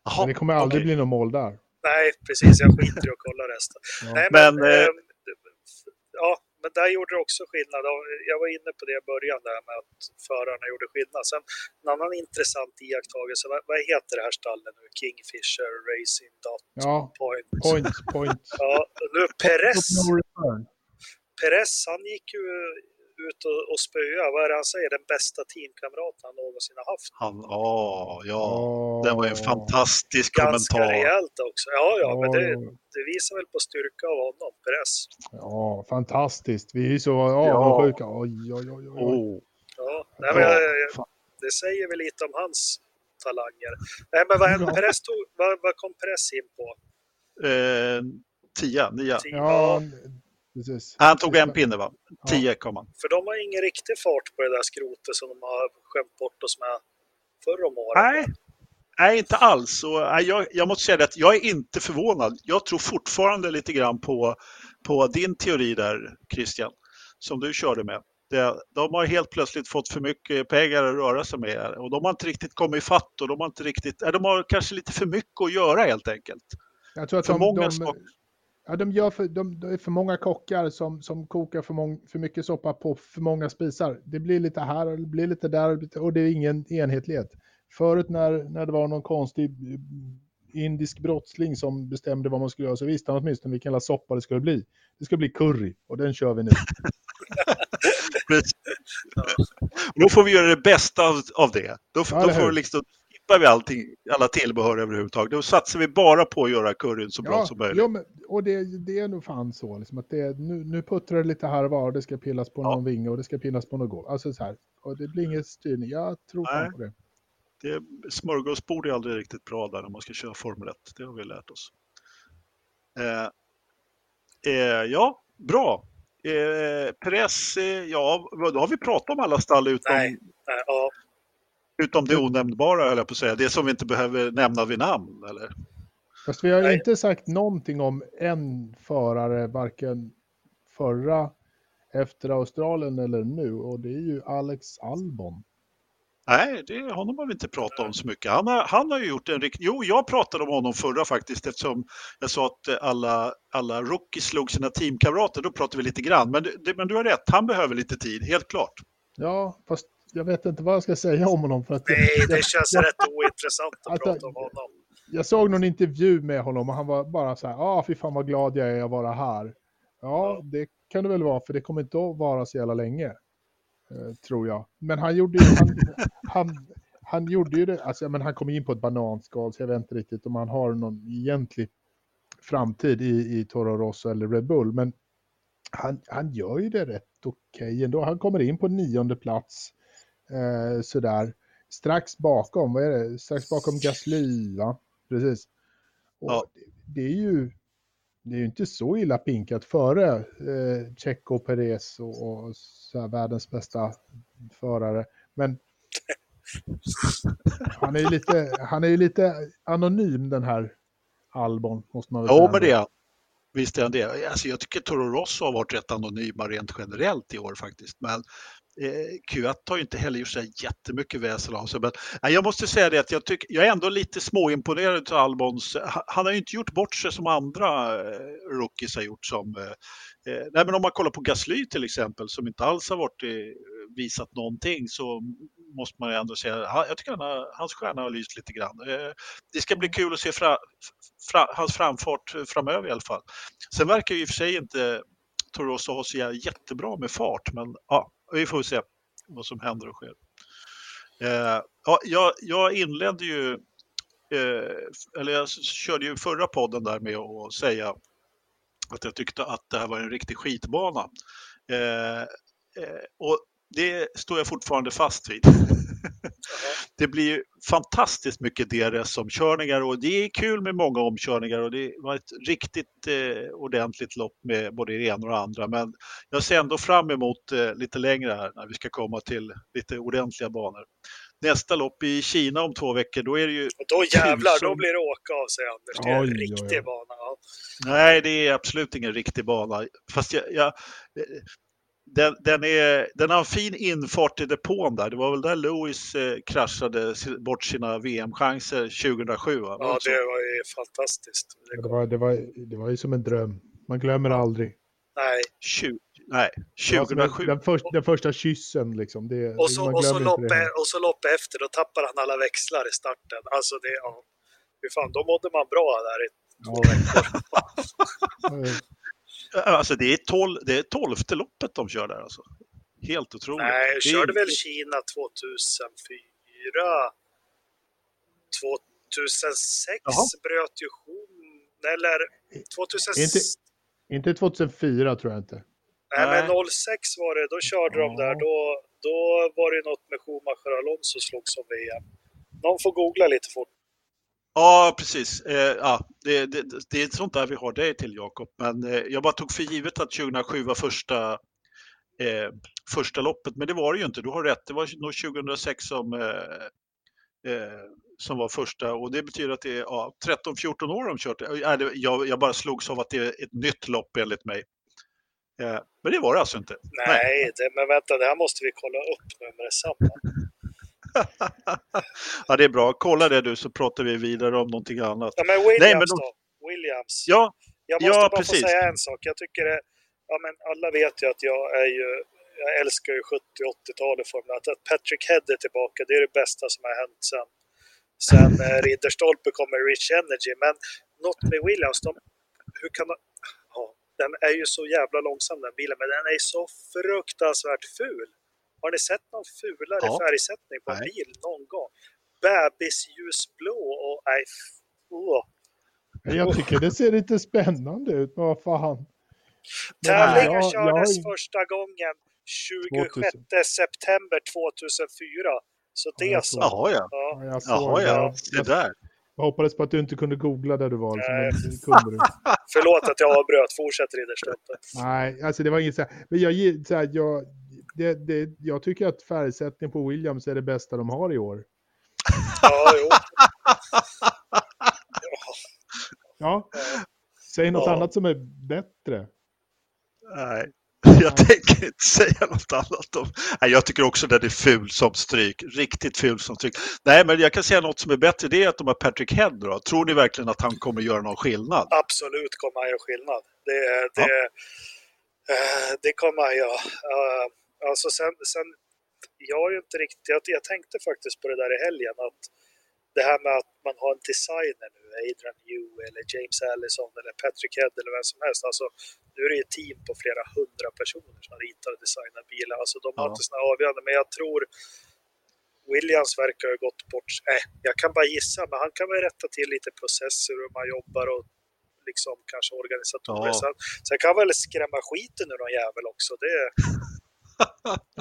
Jaha, Men det kommer aldrig okej. bli något mål där. Nej, precis. Jag skiter i att kolla resten. Ja. Nej, men, Men, eh, eh, ja, men där gjorde det också skillnad. Jag var inne på det i början där med att förarna gjorde skillnad. Sen en annan intressant iakttagelse. Vad, vad heter det här stallet nu? Kingfisher Racing Dot Ja, Point. point, point. Ja, nu Perez. Perez, han gick ju ut och, och spöa, vad är det han säger, den bästa teamkamraten han någonsin har haft. Han, åh, ja. Åh. Det var en fantastisk Ganska kommentar. rejält också. Ja, ja, men det, Åh. det visar väl på styrka av honom, Perez. Ja, fantastiskt. Vi är så Ja. avundsjuka. Oj, oj, oj, oj. oj. Oh. Ja, nej, men jag, jag, Fan. det säger väl lite om hans talanger. Nej, men vad, hände? Ja. Perez tog, vad, vad kom Perez in på? Eh, tia, nia. Tio, Ja, precis. Han tog en pinne va? Ja. Tio kom han. För de har ingen riktig fart på det där skrotet som de har skämt bort oss med förr om året. Nej, nej inte alls. Och, nej, jag, jag måste säga det att jag är inte förvånad. Jag tror fortfarande lite grann på, på din teori där, Christian, som du körde med. Det, de har helt plötsligt fått för mycket pengar att röra sig med och de har inte riktigt kommit ifatt och de har inte riktigt, nej, de har kanske lite för mycket att göra helt enkelt. Jag tror att För de, många de. Ja, de, gör för, de, det är för många kockar som, som kokar för, mång, för mycket soppa på för många spisar. Det blir lite här och det blir lite där och det är ingen enhetlighet. Förut när, när det var någon konstig eh, indisk brottsling som bestämde vad man skulle göra så visste han åtminstone vilken jävla soppa det skulle bli. Det ska bli curry och den kör vi nu. [LAUGHS] Då får vi göra det bästa av, av det. Då, Ja, då får liksom, skippar vi allting, alla tillbehör överhuvudtaget. Då satsar vi bara på att göra curryn så bra Ja, som möjligt. ja men, och det, det är nog fan så. Liksom, att det, nu, nu puttrar det lite här och var. Det ska pillas på Ja. någon vinge och det ska pillas på något golv. Alltså så här. Och det blir ingen styrning. Jag tror Nej. på det. det, smörgåsbord är aldrig riktigt bra där när man ska köra Formel 1. Det har vi lärt oss. Eh, eh, ja, bra. Eh, Perez, eh, ja, då har vi pratat om alla stall utom. Nej, ja, utom det onämnbara, höll jag på att säga. Det som vi inte behöver nämna vid namn, eller? Fast vi har Nej. inte sagt någonting om en förare, varken förra, efter Australien eller nu. Och det är ju Alex Albon. Nej, det, honom har vi inte pratat om så mycket. Han har, han har ju gjort en riktig... Jo, jag pratade om honom förra faktiskt eftersom jag sa att eh, alla, alla rookies slog sina teamkamrater. Då pratade vi lite grann. Men, det, men du har rätt, han behöver lite tid, helt klart. Ja, fast jag vet inte vad jag ska säga om honom. För att nej, det jag, känns jag, rätt ointressant att Alltså, prata om honom. jag såg någon intervju med honom och han var bara så här, ja ah, fy fan vad glad jag är att vara här. Ja, det kan det väl vara, för det kommer inte att vara så jävla länge. Eh, tror jag. Men han gjorde ju, han, han, han gjorde ju det, alltså, men han kom in på ett bananskal, så jag vet inte riktigt om han har någon egentlig framtid i, i Toro Rosso eller Red Bull. Men han, han gör ju det rätt okej ändå. Han kommer in på nionde plats. Eh, sådär. Strax bakom, vad är det? Strax bakom Gasly, va? Precis. Och Ja. det, det är ju det är ju inte så illa pinkat före eh, Checo Perez och, och här, världens bästa förare. Men han är ju lite, han är ju lite anonym den här Albon, måste man väl säga. men det är. Visst är han det. Alltså, jag tycker Toro Rosso har varit rätt anonyma rent generellt i år faktiskt. Men eh, Q1 har ju inte heller gjort så jättemycket väsen av sig. Men, nej, jag måste säga det att jag, tycker, jag är ändå lite småimponerad av Albons. Eh, han, har ju inte gjort bort sig som andra eh, rookies har gjort. Som, eh, eh, nej, men om man kollar på Gasly till exempel som inte alls har varit, visat någonting så måste man ju ändå säga, jag tycker han har, hans stjärna har lyst lite grann. Eh, det ska bli kul att se fra, fra, hans framfart framöver i alla fall. Sen verkar ju i och för sig inte Toro ha så jättebra med fart, men ja, vi får se vad som händer och sker. Eh, ja, jag, jag inledde ju, eh, eller jag körde ju förra podden där med att säga att jag tyckte att det här var en riktig skitbana. Eh, eh, och det står jag fortfarande fast vid. [LAUGHS] [LAUGHS] det blir fantastiskt mycket DRS-omkörningar och det är kul med många omkörningar och det var ett riktigt eh, ordentligt lopp med både det ena och det andra. Men jag ser ändå fram emot eh, lite längre här när vi ska komma till lite ordentliga banor. Nästa lopp i Kina om två veckor, då är det ju... Och då jävlar, tusen... då blir det åka av sig Anders. Det är en oj, riktig oj, oj. bana. Ja. Nej, det är absolut ingen riktig bana. Fast jag, jag den, den, är, den har en fin infart i depån där. Det var väl där Lewis eh, kraschade bort sina VM-chanser 2007? Va? Ja, det var ju fantastiskt. Det var, det, var, det var ju som en dröm. Man glömmer aldrig. Nej. 20, nej, 2007. Den, först, den första kyssen liksom. Det, och, så, och, så lopp, och så lopp efter, då tappar han alla växlar i starten. Alltså det, ja. Hur fan, då mådde man bra där i två veckor. [LAUGHS] Alltså det är, tol det är tolfte loppet de kör där alltså. Helt otroligt. Nej, jag körde väl Kina 2004. 2006 Jaha. bröt ju Hon, eller 2006. Inte, inte 2004 tror jag inte. Nej, Nej, men 06 var det, då körde ja. de där. Då, då var det något med Schumacher och Alonso slogs om VM. Någon får googla lite fort. Ja, precis. Eh, ja, det, det, det, är sånt där vi har dig till, Jakob. Men eh, jag bara tog för givet att 2007 var första, eh, första loppet, men det var det ju inte. Du har rätt, det var nog 2006 som, eh, eh, som var första och det betyder att det är ja, 13-14 år de kört. Eh, jag, jag bara slogs av att det är ett nytt lopp enligt mig. Eh, men det var det alltså inte. Nej, Nej. Det, men vänta, det här måste vi kolla upp nu med detsamma. [LAUGHS] ja, det är bra. Kolla det du så pratar vi vidare om någonting annat. Ja, men Williams Nej, men de... då? Williams. Ja, jag måste ja, bara precis. få säga en sak. Jag tycker det, ja, men alla vet ju att jag är ju, jag älskar ju 70 80-talet Formel att, att Patrick Head är tillbaka, det är det bästa som har hänt sen, sen eh, Ridderstolpe kommer Rich Energy. Men något med Williams, de, hur kan de, ja, den är ju så jävla långsam den bilen, men den är så fruktansvärt ful. Har ni sett någon fulare ja. färgsättning på en bil någon gång? Bebisljusblå och nej, oh. Jag tycker det ser lite spännande ut, men vad fan. Tävlingen ja, kördes jag... första gången 26 2000. september 2004. Så det ja, så. Jaha ja. ja. jag Jaha, ja. Det där. Jag hoppades på att du inte kunde googla där du var. Nej. kunde du. [LAUGHS] Förlåt att jag avbröt. Fortsätt Ridderstolpe. Nej, alltså det var inget så här. Men jag, så här, jag, det, det, jag tycker att färgsättning på Williams är det bästa de har i år. [LAUGHS] Ja, jo. ja. Säg något ja. annat som är bättre. Nej, jag tänker inte säga något annat om... Nej, jag tycker också att den är ful som stryk. Riktigt ful som stryk. Nej, men jag kan säga något som är bättre. Det är att de har Patrick Head. Då. Tror ni verkligen att han kommer göra någon skillnad? Absolut kommer han göra skillnad. Det, det, ja. Eh, det kommer han göra. Alltså sen, sen jag är ju inte riktigt, jag, jag, tänkte faktiskt på det där i helgen att det här med att man har en designer nu, Adrian New eller James Allison eller Patrick Head eller vem som helst. Alltså, nu är det ett team på flera hundra personer som ritar och designar bilar. Alltså de har ja. inte sådana avgörande, men jag tror Williams verkar ha gått bort. Nej, jag kan bara gissa, men han kan väl rätta till lite processer hur man jobbar och liksom kanske organisatoriskt. Ja. Sen kan väl skrämma skiten ur någon jävel också. Det,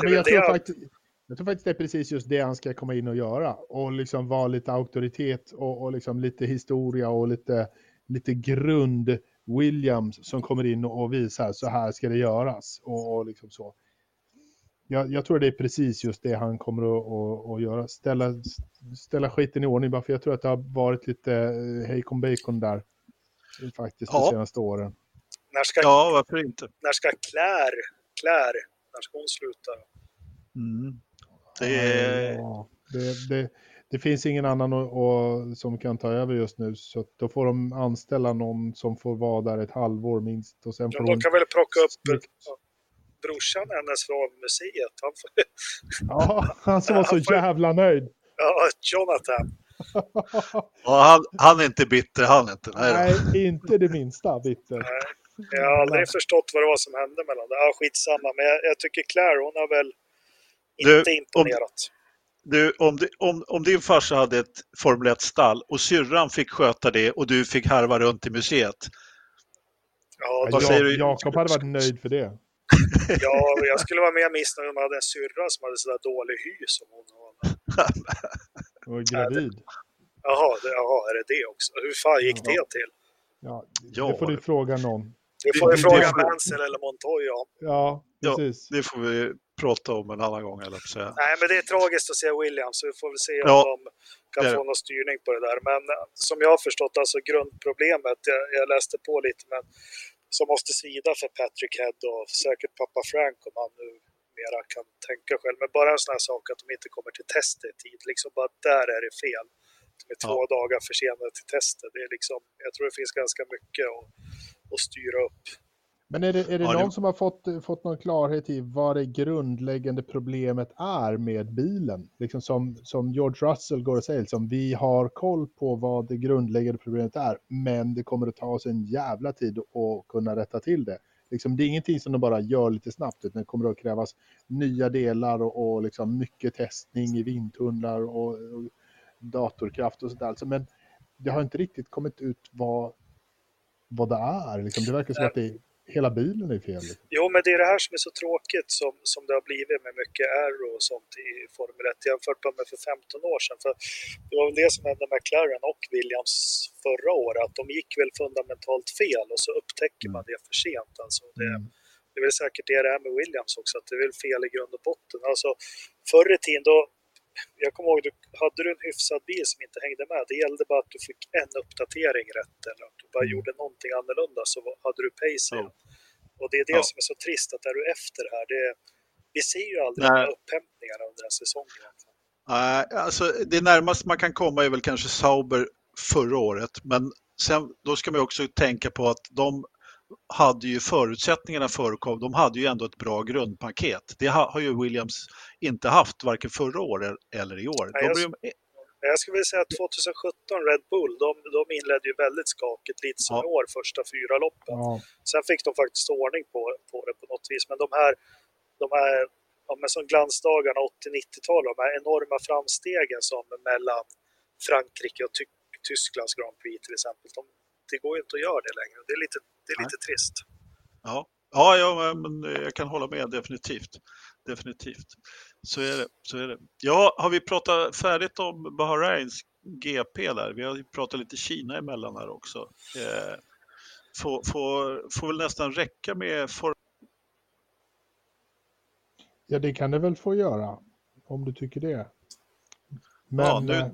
men jag, tror faktiskt, jag tror faktiskt det är precis just det han ska komma in och göra. Och liksom vara lite auktoritet och, och liksom lite historia och lite, lite grund Williams som kommer in och visar så här ska det göras. Och, och liksom så. Jag, jag, tror det är precis just det han kommer att, att, att, göra. Ställa, ställa skiten i ordning bara för jag tror att det har varit lite eh, hejkon bacon där. Faktiskt ja. de senaste åren. När ska, ja, varför inte? När ska Claire, Claire när ska hon sluta? Mm. Det... Ja, det, det, det, finns ingen annan och, och, som kan ta över just nu. Så då får de anställa någon som får vara där ett halvår minst. Och sen får de kan väl plocka upp brorsan hennes från museet. Han får... Ja, han som var så får... jävla nöjd. Ja, Jonathan. ja, han, han är inte bitter, han är inte. Nej, Nej inte det minsta bitter. Nej. Jag har aldrig förstått vad det var som hände mellan dem. Ja, skitsamma, men jag, jag tycker Claire, hon har väl inte du, imponerat. Om, du, om, om, om din farsa hade ett Formel 1-stall och syrran fick sköta det och du fick harva runt i museet. Ja, då, säger du? Jakob hade varit nöjd för det. [LAUGHS] Ja, jag skulle vara mer missnöjd om jag hade en syrra som hade sådär dålig hy som hon har. [LAUGHS] Och gravid. Jaha, det, jaha, är det det också? Hur fan gick det till? Ja, Ja. det får du fråga någon. Det får vi fråga det Mansell eller Montoya om. Ja, Ja. precis. Det får vi prata om en annan gång, eller säga. Nej, men det är tragiskt att se Williams, så vi får väl se om Ja. de kan Det få någon styrning på det där. Men eh, som jag har förstått, alltså grundproblemet, jag, jag läste på lite, men som måste svida för Patrick Head och säkert pappa Frank om han nu mera kan tänka själv. Men bara en sån här sak att de inte kommer till testet i tid, liksom bara där är det fel. De är två dagar försenade till testet. Det är liksom, jag tror det finns ganska mycket att, att styra upp. Men är det, är det Ja, det- någon som har fått, fått någon klarhet i vad det grundläggande problemet är med bilen? Liksom som, som George Russell går och säger, liksom, vi har koll på vad det grundläggande problemet är, men det kommer att ta oss en jävla tid att kunna rätta till det. Liksom, det är ingenting som de bara gör lite snabbt, utan det kommer att krävas nya delar och, och liksom mycket testning i vindtunnlar och, och datorkraft och sådär. Alltså, men det har inte riktigt kommit ut vad, vad det är. Liksom. Det verkar som att det är, hela bilen är fel. Liksom. Jo, men det är det här som är så tråkigt som, som det har blivit med mycket aero och sånt i Formel 1 jämfört med för 15 år sedan. För det var väl det som hände med McLaren och Williams förra året, att de gick väl fundamentalt fel och så upptäcker man det för sent. Alltså det, Mm. det är väl säkert det det är med Williams också, att det är väl fel i grund och botten. Alltså förr i tiden då, jag kommer ihåg, du, hade du en hyfsad bil som inte hängde med, det gällde bara att du fick en uppdatering rätt eller att du bara Mm. gjorde någonting annorlunda så hade du pace Ja. Och det är det Ja. som är så trist, att är du efter här, det, vi ser ju aldrig Nej. de här upphämtningarna under en säsong. egentligen. Nej, alltså det närmaste man kan komma är väl kanske Sauber förra året. Men sen, då ska man också tänka på att de hade ju förutsättningarna förekom. De hade ju ändå ett bra grundpaket. Det ha, har ju Williams inte haft varken förra året eller i år. Nej, De jag- Men Jag skulle vilja säga att 2017 Red Bull, de, de inledde ju väldigt skakigt, lite som Ja. i år, första fyra loppen. Ja, Sen fick de faktiskt ordning på, på det på något vis. Men de här, de här ja, men som glansdagarna 80-90-tal, de här enorma framstegen som mellan Frankrike och Ty- Tysklands Grand Prix till exempel, de, det går ju inte att göra det längre. Det är lite, det är lite trist. ja. Ja, ja, men jag kan hålla med definitivt. Definitivt. Så är det. Så är det. Ja, har vi pratat färdigt om Bahrains GP där? Vi har ju pratat lite Kina emellan här också. Eh, får, får, får väl nästan räcka med for, ja, det kan det väl få göra. Om du tycker det. Men Ja, nu- eh,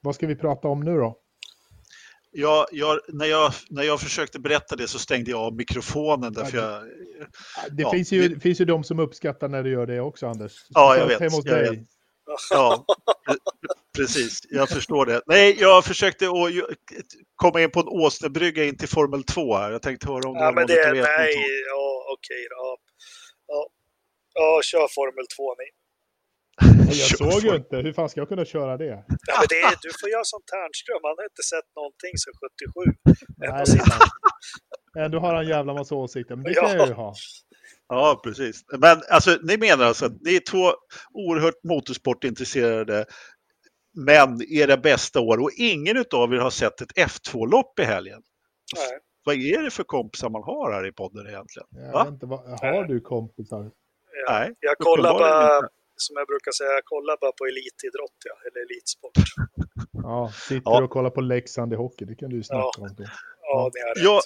vad ska vi prata om nu då? Jag, jag, när, jag, när jag försökte berätta det så stängde jag av mikrofonen därför Ja, jag... Det Ja, finns, ju, det- finns ju de som uppskattar när du gör det också, Anders. Ja, jag vet, jag dig. Ja, pre- precis. Jag förstår det. Nej, jag försökte komma in på en åsnebrygga in till Formel 2 här. Jag tänkte höra om Ja, det men det, vet nej, ja, okej då. Ja. Ja. ja, kör Formel 2 ni. [LAUGHS] Jag såg ju inte. Hur fan ska jag kunna köra det? Ja, men det är, du får göra som Ternström, han har inte sett någonting sedan 77. Nej, Ändå det har han en jävla massa åsikter, men det kan Ja. jag ju ha. Ja, precis. Men alltså, ni menar alltså att ni är två oerhört motorsportintresserade men era bästa år och ingen av er har sett ett F2-lopp i helgen. Nej. Vad är det för kompisar man har här i podden egentligen? Jag vet inte, vad, har du kompisar? Ja. Nej, Jag kollar bara. Som jag brukar säga, jag kollar bara på elitidrott, ja, eller elitsport. Ja, sitter Ja. och kollar på Leksand i hockey, det kan du ju snacka om då. Ja, ni har rätt. Ja.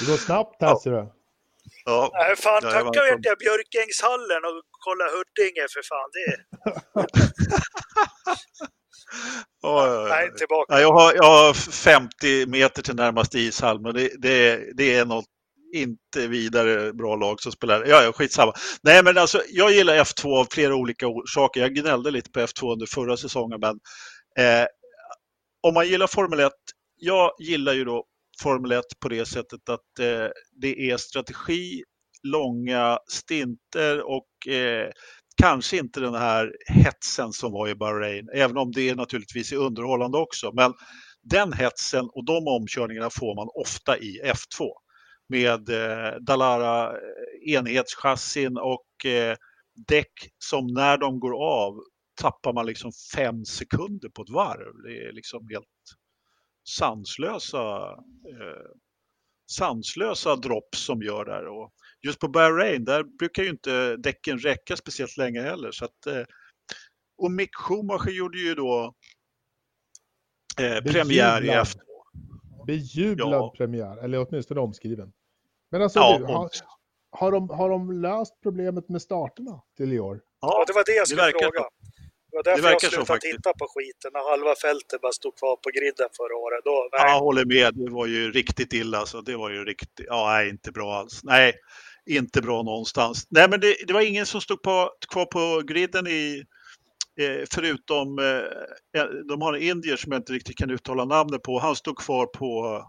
Det går snabbt här ser du. ja. Nej, fan, Ja, jag tacka vet jag Björkängshallen och kolla Huddinge för fan. Det är... [LAUGHS] Ja, ja, ja. Nej, tillbaka. Ja, jag, har, jag har 50 meter till närmaste ishall, men det, det, det är något inte vidare bra lag som spelar. Ja, ja, skitsamma. Nej, men alltså, jag gillar F2 av flera olika orsaker. Jag gnällde lite på F2 under förra säsongen, men eh, om man gillar Formel 1, jag gillar ju då Formel 1 på det sättet att eh, det är strategi, långa stinter och eh, kanske inte den här hetsen som var i Bahrain, även om det naturligtvis är underhållande också. Men den hetsen och de omkörningarna får man ofta i F2 med eh, Dalara eh, enhetschassin och eh, däck som när de går av tappar man liksom fem sekunder på ett varv. Det är liksom helt sanslösa, eh, sanslösa drops som gör där. Och just på Bahrain, där brukar ju inte däcken räcka speciellt länge heller. Så att, eh, och Mick Schumacher gjorde ju då eh, premiär i efter. Bejublad ja. premiär, eller åtminstone omskriven. Men alltså, ja, du, har, har, de, har de löst problemet med starterna till i år? Ja, det var det jag skulle fråga. Det var därför det jag slutade titta på skiten när halva fältet bara stod kvar på griden förra året. Då, nej. Jag håller med, det var ju riktigt illa. Så det var ju riktigt, ja, nej, inte bra alls. Nej, inte bra någonstans. Nej, men det, det var ingen som stod på, kvar på griden i, eh, förutom, eh, de har en indier som jag inte riktigt kan uttala namnet på. Han stod kvar på,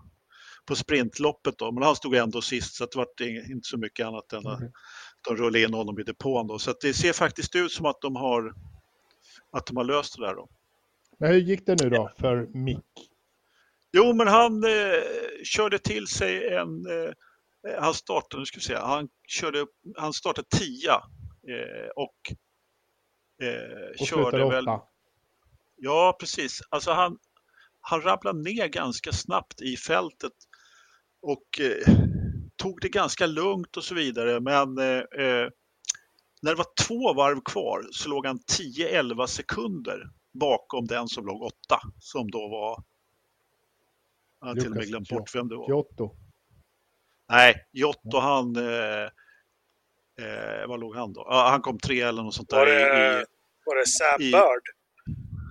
på sprintloppet då, men han stod ändå sist så det var inte så mycket annat än att mm. de rullade in honom i depån. Då. Så det ser faktiskt ut som att de har, att de har löst det där. Då. Men hur gick det nu då för Mick? Jo, men han eh, körde till sig en eh, han startade, nu ska vi se, han, körde, han startade tia eh, och, eh, och körde väl... Åtta. Ja, precis. Alltså han, han rabblade ner ganska snabbt i fältet och eh, tog det ganska lugnt och så vidare. Men eh, eh när det var två varv kvar så låg han 10-11 sekunder bakom den som låg åtta, som då var... Jag har till och med glömt bort vem det var. Giotto. Nej, Jotto han... Eh, eh, vad låg han då? Ah, han kom tre eller något sånt där. Var det, i, var det Sam i, Bird?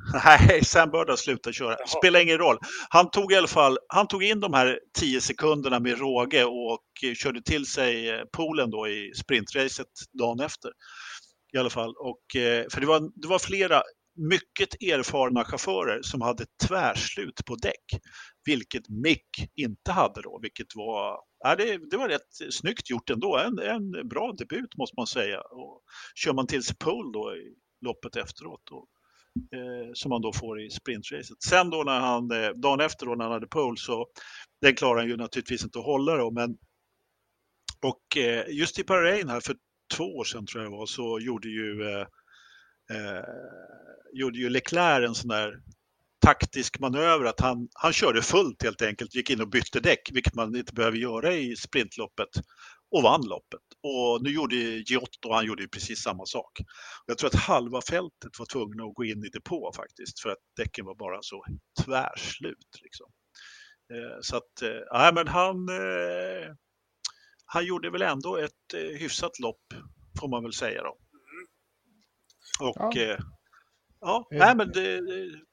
[LAUGHS] Nej, Sam Bird har slutat köra. Jaha. Spelar ingen roll. Han tog i alla fall han tog in de här tio sekunderna med råge och körde till sig eh, poolen då i sprintracet dagen efter. I alla fall. Och, eh, för det var, det var flera mycket erfarna chaufförer som hade tvärslut på däck, vilket Mick inte hade då, vilket var, ja, det, det var rätt snyggt gjort ändå. En, en bra debut måste man säga. Och kör man till sig pole då i loppet efteråt då, eh, som man då får i sprintracet. Sen då när han, eh, dagen efter då när han hade pole så den klarar han ju naturligtvis inte att hålla då, men och eh, just i Bahrain här för två år sedan tror jag det var så gjorde ju eh, eh, gjorde ju Leclerc en sån där taktisk manöver att han, han körde fullt helt enkelt, gick in och bytte däck, vilket man inte behöver göra i sprintloppet och vann loppet. Och nu gjorde Giotto, han gjorde precis samma sak. Jag tror att halva fältet var tvungna att gå in i depå faktiskt för att däcken var bara så tvärslut. Liksom. Eh, så att, eh, men han, eh, han gjorde väl ändå ett hyfsat lopp får man väl säga då. Och ja, ja nej, men det,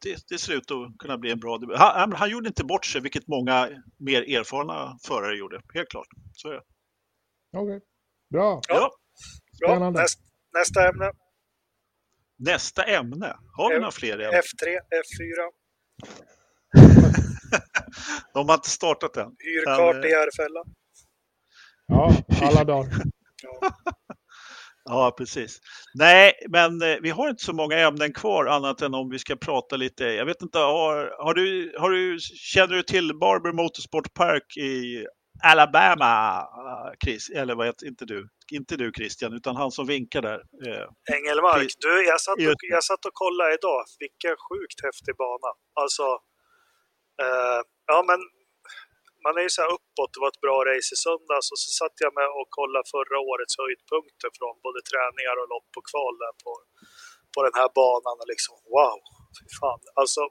det, det, ser ut att kunna bli en bra debut. Han, han gjorde inte bort sig, vilket många mer erfarna förare gjorde. Helt klart. Så är det. Okej, okay. Bra. Ja. Bra. Näst, nästa ämne. Nästa ämne? Har vi några fler ämnen? F3, F4. [LAUGHS] De har inte startat än. Hyrkart i Järfälla. Ja, alla dagar. ja. [LAUGHS] Ja, precis. Nej, men eh, vi har inte så många ämnen kvar annat än om vi ska prata lite. Jag vet inte, har, har, du, har du, känner du till Barber Motorsport Park i Alabama, eh, Chris? Eller vad heter inte du? Inte du Christian, utan han som vinkar där. Eh, Engelmark, du, jag satt, och, jag satt och kollade idag. Vilken sjukt häftig bana. Alltså, eh, ja men man är ju så här uppåt, det var ett bra race i söndags och så satt jag med och kollade förra årets höjdpunkter från både träningar och lopp och kval där på, på den här banan och liksom wow, fy fan. Alltså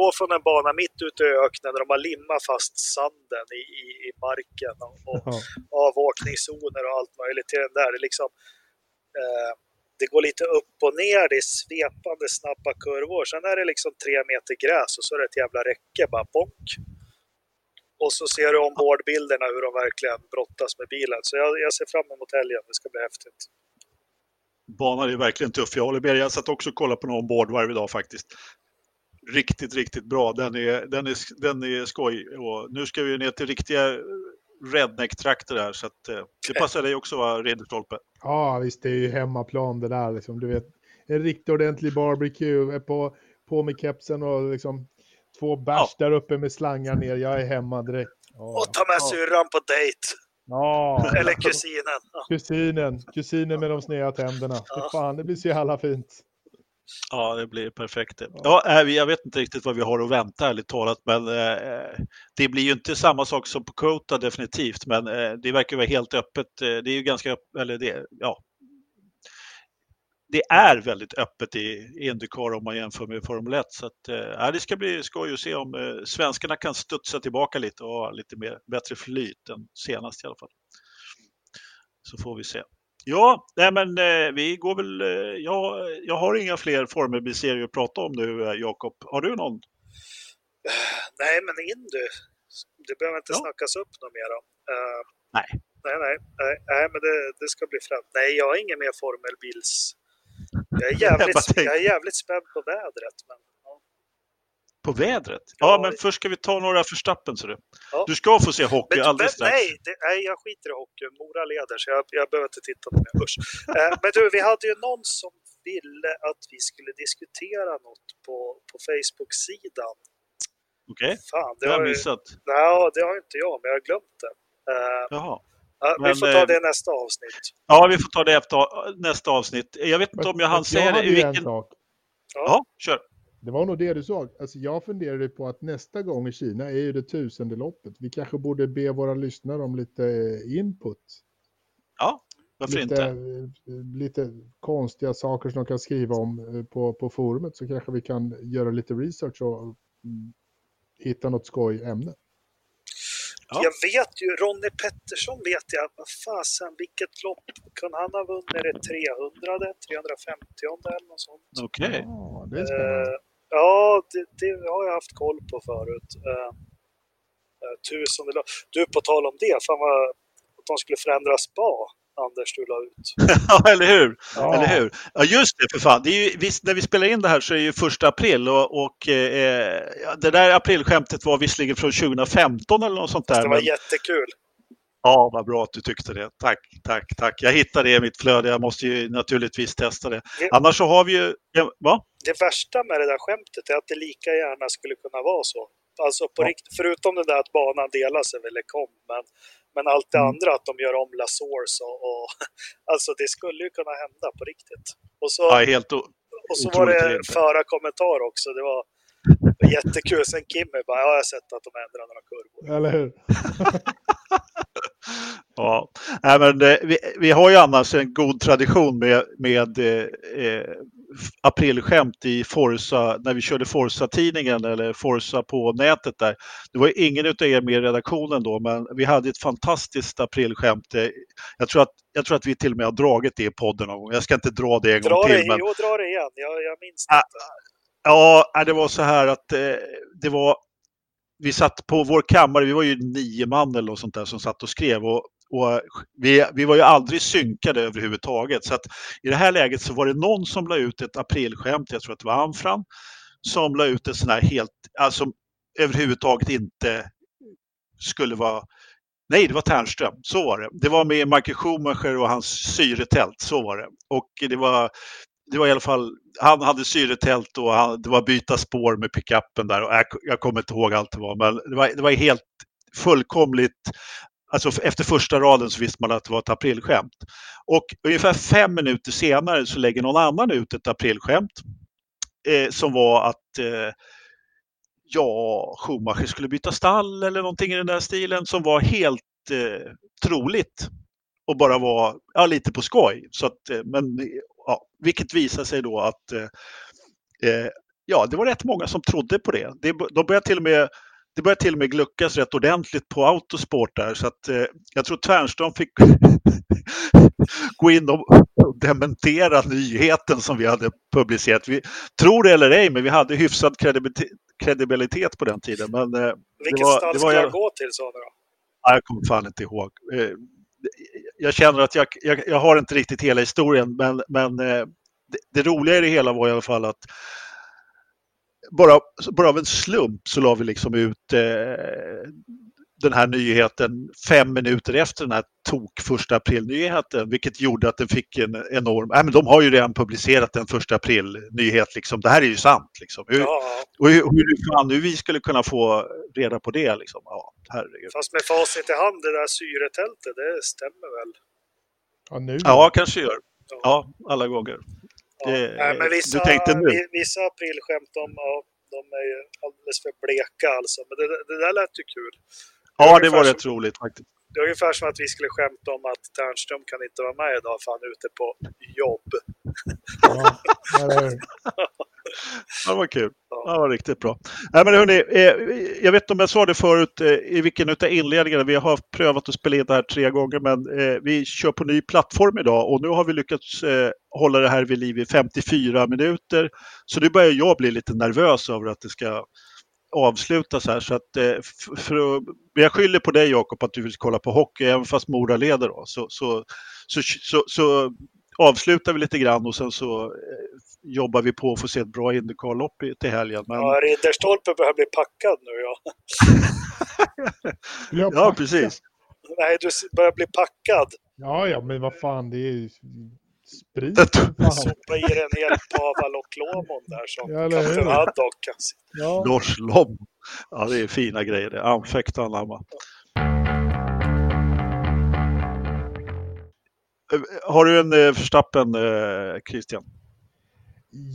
gå från en bana mitt ute i öknen där de har limmat fast sanden i, i, i marken och, och avåkningszoner och allt möjligt till den där. Det, liksom, eh, det går lite upp och ner, det är svepande snabba kurvor. Sen är det liksom tre meter gräs och så är det ett jävla räcke, bara bonk. Och så ser du ombordbilderna hur de verkligen brottas med bilen. Så jag, jag ser fram emot helgen, det ska bli häftigt. Banan är verkligen tuff, jag håller med. Jag satt också och kollade på någon ombord varje dag faktiskt. Riktigt, riktigt bra. Den är, den är, den är skoj. Och nu ska vi ner till riktiga redneck-trakter här så att eh, det passar dig också va, Ridderstolpe? Ja visst, det är ju hemmaplan det där liksom. Du vet, en riktigt ordentlig barbecue på, på med kepsen och liksom Två bärs ja. där uppe med slangar ner. Jag är hemma direkt. Ja. Och ta med ja. syrran på dejt. Ja. Eller kusinen. Kusinen. Kusinen med de sneda tänderna. Ja. Fan, det blir så jävla fint. Ja, det blir perfekt. Ja, jag vet inte riktigt vad vi har att vänta ärligt talat, men eh, det blir ju inte samma sak som på Kota definitivt, men eh, det verkar vara helt öppet. Eh, det är ju ganska, eller det, ja. Det är väldigt öppet i Indycar om man jämför med Formel 1. Så att, eh, det ska bli skoj att se om eh, svenskarna kan studsa tillbaka lite och ha lite mer, bättre flyt än senast i alla fall. Så får vi se. Ja, nej men eh, vi går väl... Eh, jag, jag har inga fler Formel-serier att prata om nu, eh, Jakob. Har du någon? Nej, men Indy, det behöver inte ja. snackas upp något mer om. Uh, nej. Nej, nej, nej, nej men det, det ska bli fram. Nej, jag har ingen mer Formel-bils... Jag är [LAUGHS] jävligt, jag, jag är jävligt spänd på vädret. Men, på vädret? Ja, ja, men först ska vi ta några förstappen. Så du. Ja. du ska få se hockey men, alldeles strax. Nej, det, nej, jag skiter i hockey. Mora leder, så jag, jag behöver inte titta på det. Usch. eh, men du, vi hade ju någon som ville att vi skulle diskutera något på, på Facebook-sidan. Okej, okay. det har jag missat. Nej, det har inte jag, men jag har glömt det. Eh, Jaha. Ja, vi får ta eh, det nästa avsnitt. Ja, vi får ta det efter nästa avsnitt. Jag vet inte om jag hann säga det. Vilken... En sak. Ja. ja, kör. Det var nog det du sa. Alltså jag funderade på att nästa gång i Kina är ju det tusende loppet. Vi kanske borde be våra lyssnare om lite input. Ja, varför lite, inte? Lite konstiga saker som de kan skriva om eh, på, på forumet så kanske vi kan göra lite research och mm, hitta något skoj ämne. Ja. Jag vet ju, Ronny Pettersson vet jag, vad fasen, vilket lopp kan han ha vunnit? Är det 300, 350 eller något sånt? Okej. Okay. Ja, det är spännande. Ja, det, det, har jag haft koll på förut. Uh, uh, tusende Du, på tal om det, fan vad, att de skulle förändra spa, Anders, du la ut. [LAUGHS] ja, eller hur? Ja. eller hur? Ja, just det, för fan. Det är ju, visst, när vi spelar in det här så är det ju första april och, och eh, det där aprilskämtet var visserligen från 2015 eller något sånt där. Det var men... jättekul. Ja, vad bra att du tyckte det. Tack, tack, tack. Jag hittade det i mitt flöde. Jag måste ju naturligtvis testa det. det Annars så har vi ju... Ja, va? Det värsta med det där skämtet är att det lika gärna skulle kunna vara så. Alltså på ja. riktigt, förutom det där att banan delar sig väl kom, men, men allt det mm. andra att de gör om La Source och, och, [LAUGHS] alltså det skulle ju kunna hända på riktigt. Och så, ja, helt och så var det föra kommentar också. Det var jättekul. Sen Kimmy bara, ja, jag har sett att de ändrar några kurvor. Eller hur? [LAUGHS] ja, Nej, men, eh, vi, vi, har ju annars en god tradition med, med eh, eh, aprilskämt i Forza, när vi körde Forza-tidningen eller Forza på nätet där. Det var ingen av er med i redaktionen då, men vi hade ett fantastiskt aprilskämt. Jag tror att, jag tror att vi till och med har dragit det i podden någon gång. Jag ska inte dra det en dra gång till. Det, men... Jo, dra det igen. Jag, jag minns det. Ah, ja, det var så här att eh, det var vi satt på vår kammare, vi var ju nio man eller något sånt där som satt och skrev och, och vi, vi var ju aldrig synkade överhuvudtaget. Så att i det här läget så var det någon som la ut ett aprilskämt, jag tror att det var Anfran, som la ut ett sån här helt, alltså överhuvudtaget inte skulle vara Nej, det var Ternström. Så var det. Det var med Michael Schumacher och hans syretält. Så var det. Och det var det var i alla fall, han hade syretält och han, det var byta spår med pickuppen där. Och jag, jag kommer inte ihåg allt det var, men det var, det var helt fullkomligt Alltså efter första raden så visste man att det var ett aprilskämt. Och ungefär fem minuter senare så lägger någon annan ut ett aprilskämt. Eh, som var att eh, ja, Schumacher skulle byta stall eller någonting i den där stilen som var helt eh, troligt och bara var ja, lite på skoj. Så att, eh, men ja, vilket visar sig då att eh, eh ja, det var rätt många som trodde på det. det de började till och med det började till och med gluckas rätt ordentligt på Autosport där så att eh, jag tror Tvärnström fick [LAUGHS] gå in och dementera nyheten som vi hade publicerat. Vi, tror det eller ej, men vi hade hyfsad kredibilitet på den tiden. Men, eh, Vilket var, stall ska jag gå till sa du då? Jag kommer fan inte ihåg. Eh, jag känner att jag, jag, jag, har inte riktigt hela historien, men, men eh, det, det, roliga i det hela var i alla fall att bara, bara av en slump så la vi liksom ut eh, den här nyheten fem minuter efter den här tok första april-nyheten, vilket gjorde att den fick en enorm... Äh, men de har ju redan publicerat en första april-nyhet, liksom. det här är ju sant. Liksom. Hur, ja. Och hur, hur fan nu vi skulle kunna få reda på det? Liksom. Ja, herregud. Fast med facit i hand, det där syretältet, det stämmer väl? Ja, nu. Ja, kanske gör. Ja, alla gånger. Ja. Det- Nej, men vissa, du tänkte nu? vi- Vissa aprilskämt, de, de är ju alldeles för bleka alltså. Men det, det där lät ju kul. Ja, det var som- rätt roligt faktiskt. Det är ungefär som att vi skulle skämta om att Ternström kan inte vara med idag för han är ute på jobb. Ja, [LAUGHS] Det var kul. Det var riktigt bra. Nej, men hörni, eh, jag vet inte om jag sa det förut eh, i vilken av inledningarna. Vi har prövat att spela in det här tre gånger men eh, vi kör på ny plattform idag och nu har vi lyckats hålla det här vid liv i 54 minuter. Så nu börjar jag bli lite nervös över att det ska avslutas här. Så att, för att, jag skyller på dig Jakob att du vill kolla på hockey även fast Mora leder. Då. Så, så, så, så, så avslutar vi lite grann och sen så eh, jobbar vi på att få se ett bra Indycar-lopp till helgen. Men, Ja, Ridderstolpe börjar bli packad nu ja. [LAUGHS] Ja, precis. Nej, du börjar bli packad. Ja, ja, men vad fan, det är ju sprit. Sopa i en hel Paval och Lomon där som Ja? Kapten Haddock. Alltså. Ja. Lars Lom. Ja, det är fina grejer det. Anfäkt och anamma. Eh, Har du en eh, Verstappen, eh, Christian?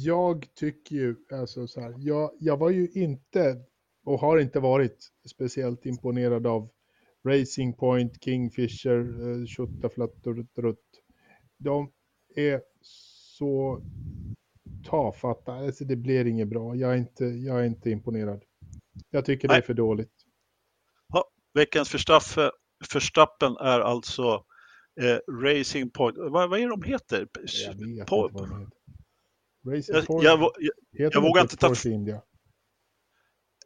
Jag tycker ju, alltså så här, jag, jag var ju inte och har inte varit speciellt imponerad av Racing Point, Kingfisher, eh, Tjottaflatturutt. De är så tafatta, alltså det blir inget bra. Jag är inte, jag är inte imponerad. Jag tycker det är Nej. för dåligt. Veckans Verstappen, Verstappen är alltså eh, Racing Point. Vad, vad är de heter? Jag vet På- inte vad de heter. Racing Jag, Point, jag, jag, heter jag vågar inte ta- India?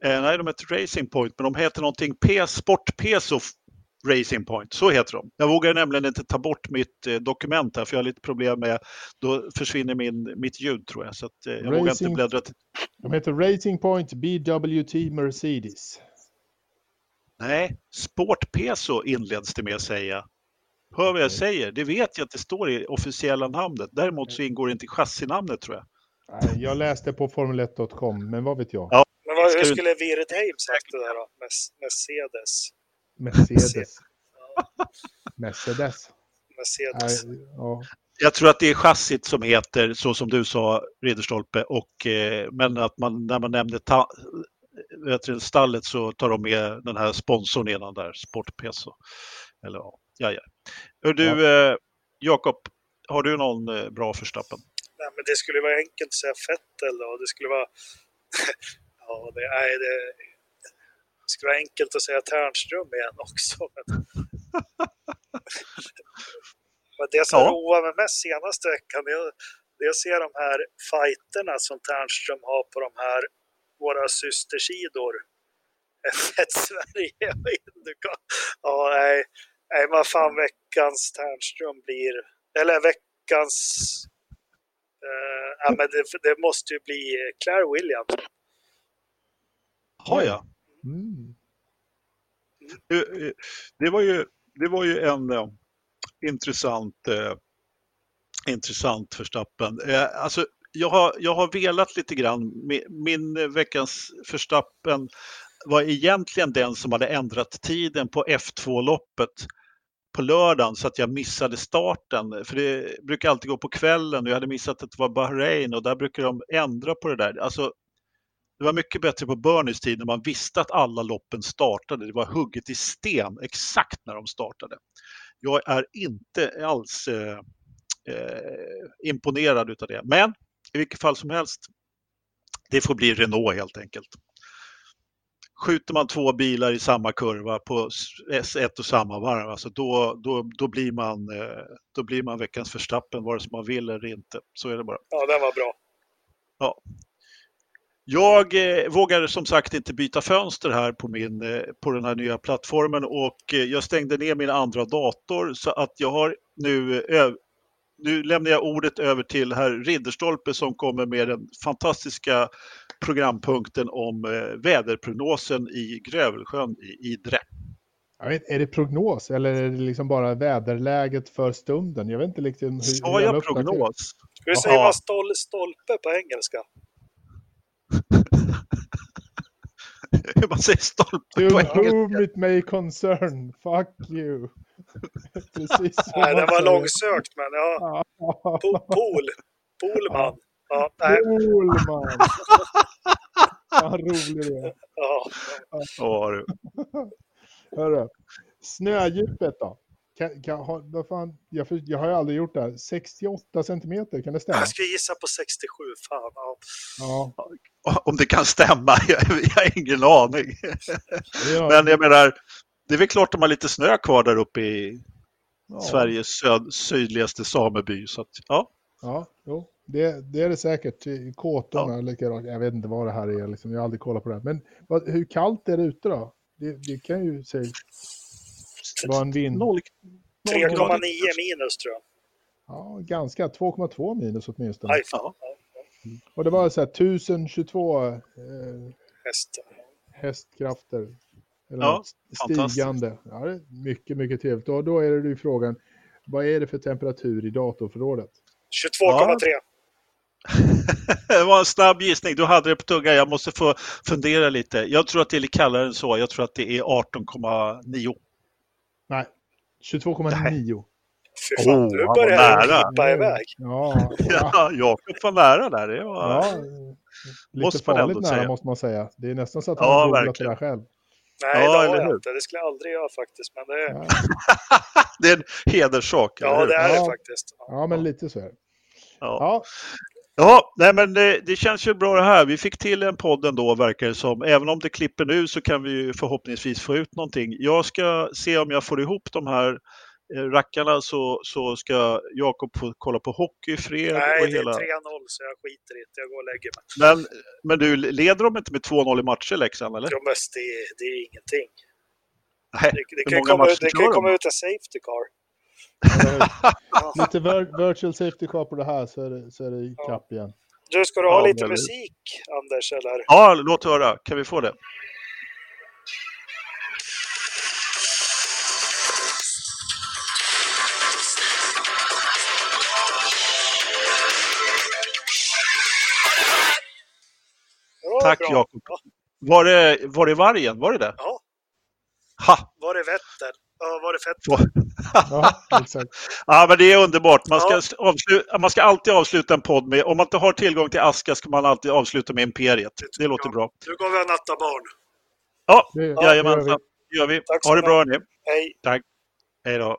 eh, nej, de heter Racing Point, men de heter någonting P, Sport Peso Racing Point. Så heter de. Jag vågar nämligen inte ta bort mitt eh, dokument här, för jag har lite problem med, då försvinner min, mitt ljud tror jag. Så att, eh, jag vågar inte Racing- bläddra till De heter Racing Point BWT Mercedes. Nej, Sport Peso inleds det med att säga. Hör vad jag säger? Det vet jag att det står i officiella namnet. Däremot så ingår det inte i chassinamnet tror jag. Nej, jag läste på formel1.com, men vad vet jag? Ja. Men vad, hur du- skulle Wirdheim sagt det där då? Mercedes. Mercedes. Mercedes. Mercedes. Nej, ja. Jag tror att det är chassit som heter så som du sa, Ridderstolpe. Och, eh, men att man, när man nämner ta, vet du, stallet så tar de med den här sponsorn nedan där, Sport Peso. Eller ja, ja. ja. Hör du, eh, Jakob, har du någon eh, bra förstappen? Nej, men det skulle vara enkelt att säga Fettel då. Det skulle vara... [LAUGHS] ja, det, nej, det... det skulle vara enkelt att säga Ternström igen också. Men... [LAUGHS] men det som Ja. roar mig mest senaste veckan det är, det är att se de här fighterna som Ternström har på de här våra systersidor. [LAUGHS] F1 Sverige och Indycar. Ja, nej. Nej, vad fan veckans Ternström blir. Eller veckans... Uh, ja, men det, det måste ju bli Claire Williams. Har jag? Mm. Eh, eh, Det var ju, det var ju en eh, intressant, eh, intressant förstappen. Eh, alltså, jag, har, jag har velat lite grann. Mi- Min eh, veckans förstappen var egentligen den som hade ändrat tiden på F2-loppet på lördagen så att jag missade starten. För det brukar alltid gå på kvällen och jag hade missat att det var Bahrain och där brukar de ändra på det där. Alltså, det var mycket bättre på Bernies tid när man visste att alla loppen startade. Det var hugget i sten exakt när de startade. Jag är inte alls eh, eh, imponerad utav det. Men i vilket fall som helst, det får bli Renault helt enkelt. Skjuter man två bilar i samma kurva på ett och samma varv, alltså då, då, då, blir man, eh, då blir man veckans förstappen vare sig man vill eller inte. Så är det bara. Ja, den var bra. Jag eh, vågar som sagt inte byta fönster här på, min, eh, på den här nya plattformen och eh, jag stängde ner min andra dator så att jag har nu, eh, nu lämnar jag ordet över till herr Ridderstolpe som kommer med den fantastiska programpunkten om eh, väderprognosen i Grövelsjön i Idre. Jag vet, är det prognos eller är det liksom bara väderläget för stunden? Jag vet inte liksom hur, Sa jag prognos? Hur säger man stol, stolpe på engelska? [LAUGHS] Hur man säger stolpe To på engelska. whom it may concern, fuck you. [LAUGHS] Precis Nej, den var långsökt, men ja. Ja. Po- Pool. Polman. Ja, nej. Polman! [LAUGHS] Vad rolig du är. Ja. Ja, du. Hörru, snödjupet då? Kan, kan, ha, vad fan, jag, för, jag har ju aldrig gjort det här. 68 centimeter, kan det stämma? Jag skulle gissa på 67. Fan, ja. Ja, Om det kan stämma, [LAUGHS] jag, jag har ingen aning. ja, Men jag menar, det är väl klart de har lite snö kvar där uppe i ja, Sveriges söd, sydligaste sameby. Så att, ja. Ja, jo, det, det är det säkert. Kåtorna, likadant. Jag vet inte vad det här är, liksom. jag har aldrig kollat på det. här. Men vad, hur kallt är det ute då? Det, det kan ju säga vara en vind. Noll, 3,9 minus tror jag. Ja, ganska. 2,2 minus åtminstone. Aj. Ja. Ja, Och det var så här 1022 eh, häst. hästkrafter. Eller Ja, stigande. Ja, det är mycket, mycket trevligt. Och då är det ju frågan, vad är det för temperatur i datorförrådet? 22,3. [LAUGHS] det var en snabb gissning. Du hade det på tungan. Jag måste få fundera lite. Jag tror att det är lite kallare än så. Jag tror att det är 18,9. Nej, 22,9. Fy fan, Oh, var börjar nära. klippa iväg. Ja, ja, [LAUGHS] Ja, Jakob var nära där. Det var... ja. Lite Måste man farligt ändå nära säga. måste man säga. Det är nästan så att han Ja, har googlat det där själv. Nej, Ja, det har eller jag hur? inte. Det skulle jag aldrig göra faktiskt. Men det, Ja, [LAUGHS] det är en hederssak. ja, det är Ja. det faktiskt. Ja. ja men lite så är det. Ja. Ja, Ja, nej men det, det känns ju bra det här. Vi fick till en podd ändå verkar det som. Även om det klipper nu så kan vi ju förhoppningsvis få ut någonting. Jag ska se om jag får ihop de här rackarna så, så ska Jakob få kolla på hockey i fred. Nej, och det är 3-0 hela... så jag skiter i det. Jag går och lägger mig. men, men du, leder de inte med 2-0 i matcher Leksand eller? Jo, men det, det är ingenting. Nej. Det, det kan, komma, ut- det kan de? komma ut en safety car. [LAUGHS] Ja. lite vir- virtual safety car på det här så är det, så är det i Ja. kapp igen. Du, ska du ha Ja, lite musik, Anders? Eller? Ja, låt höra. Kan vi få det? Tack. Jakob. Ja, Var det, var det vargen? Var det det? Ja, Ha! var det Vätter? Ja, var det Fetter? Ja, exakt. [LAUGHS] Ja, men det är underbart. Man ska, Ja. avsluta, man ska alltid avsluta en podd med, om man inte har tillgång till aska ska man alltid avsluta med Imperiet. Det Det låter jag. bra. Nu går vi och nattar barn. Ja, Det, Ja, det gör vi. jajamensan. Det gör vi. Tack så Ha det bra hörni. Hej! Hej då.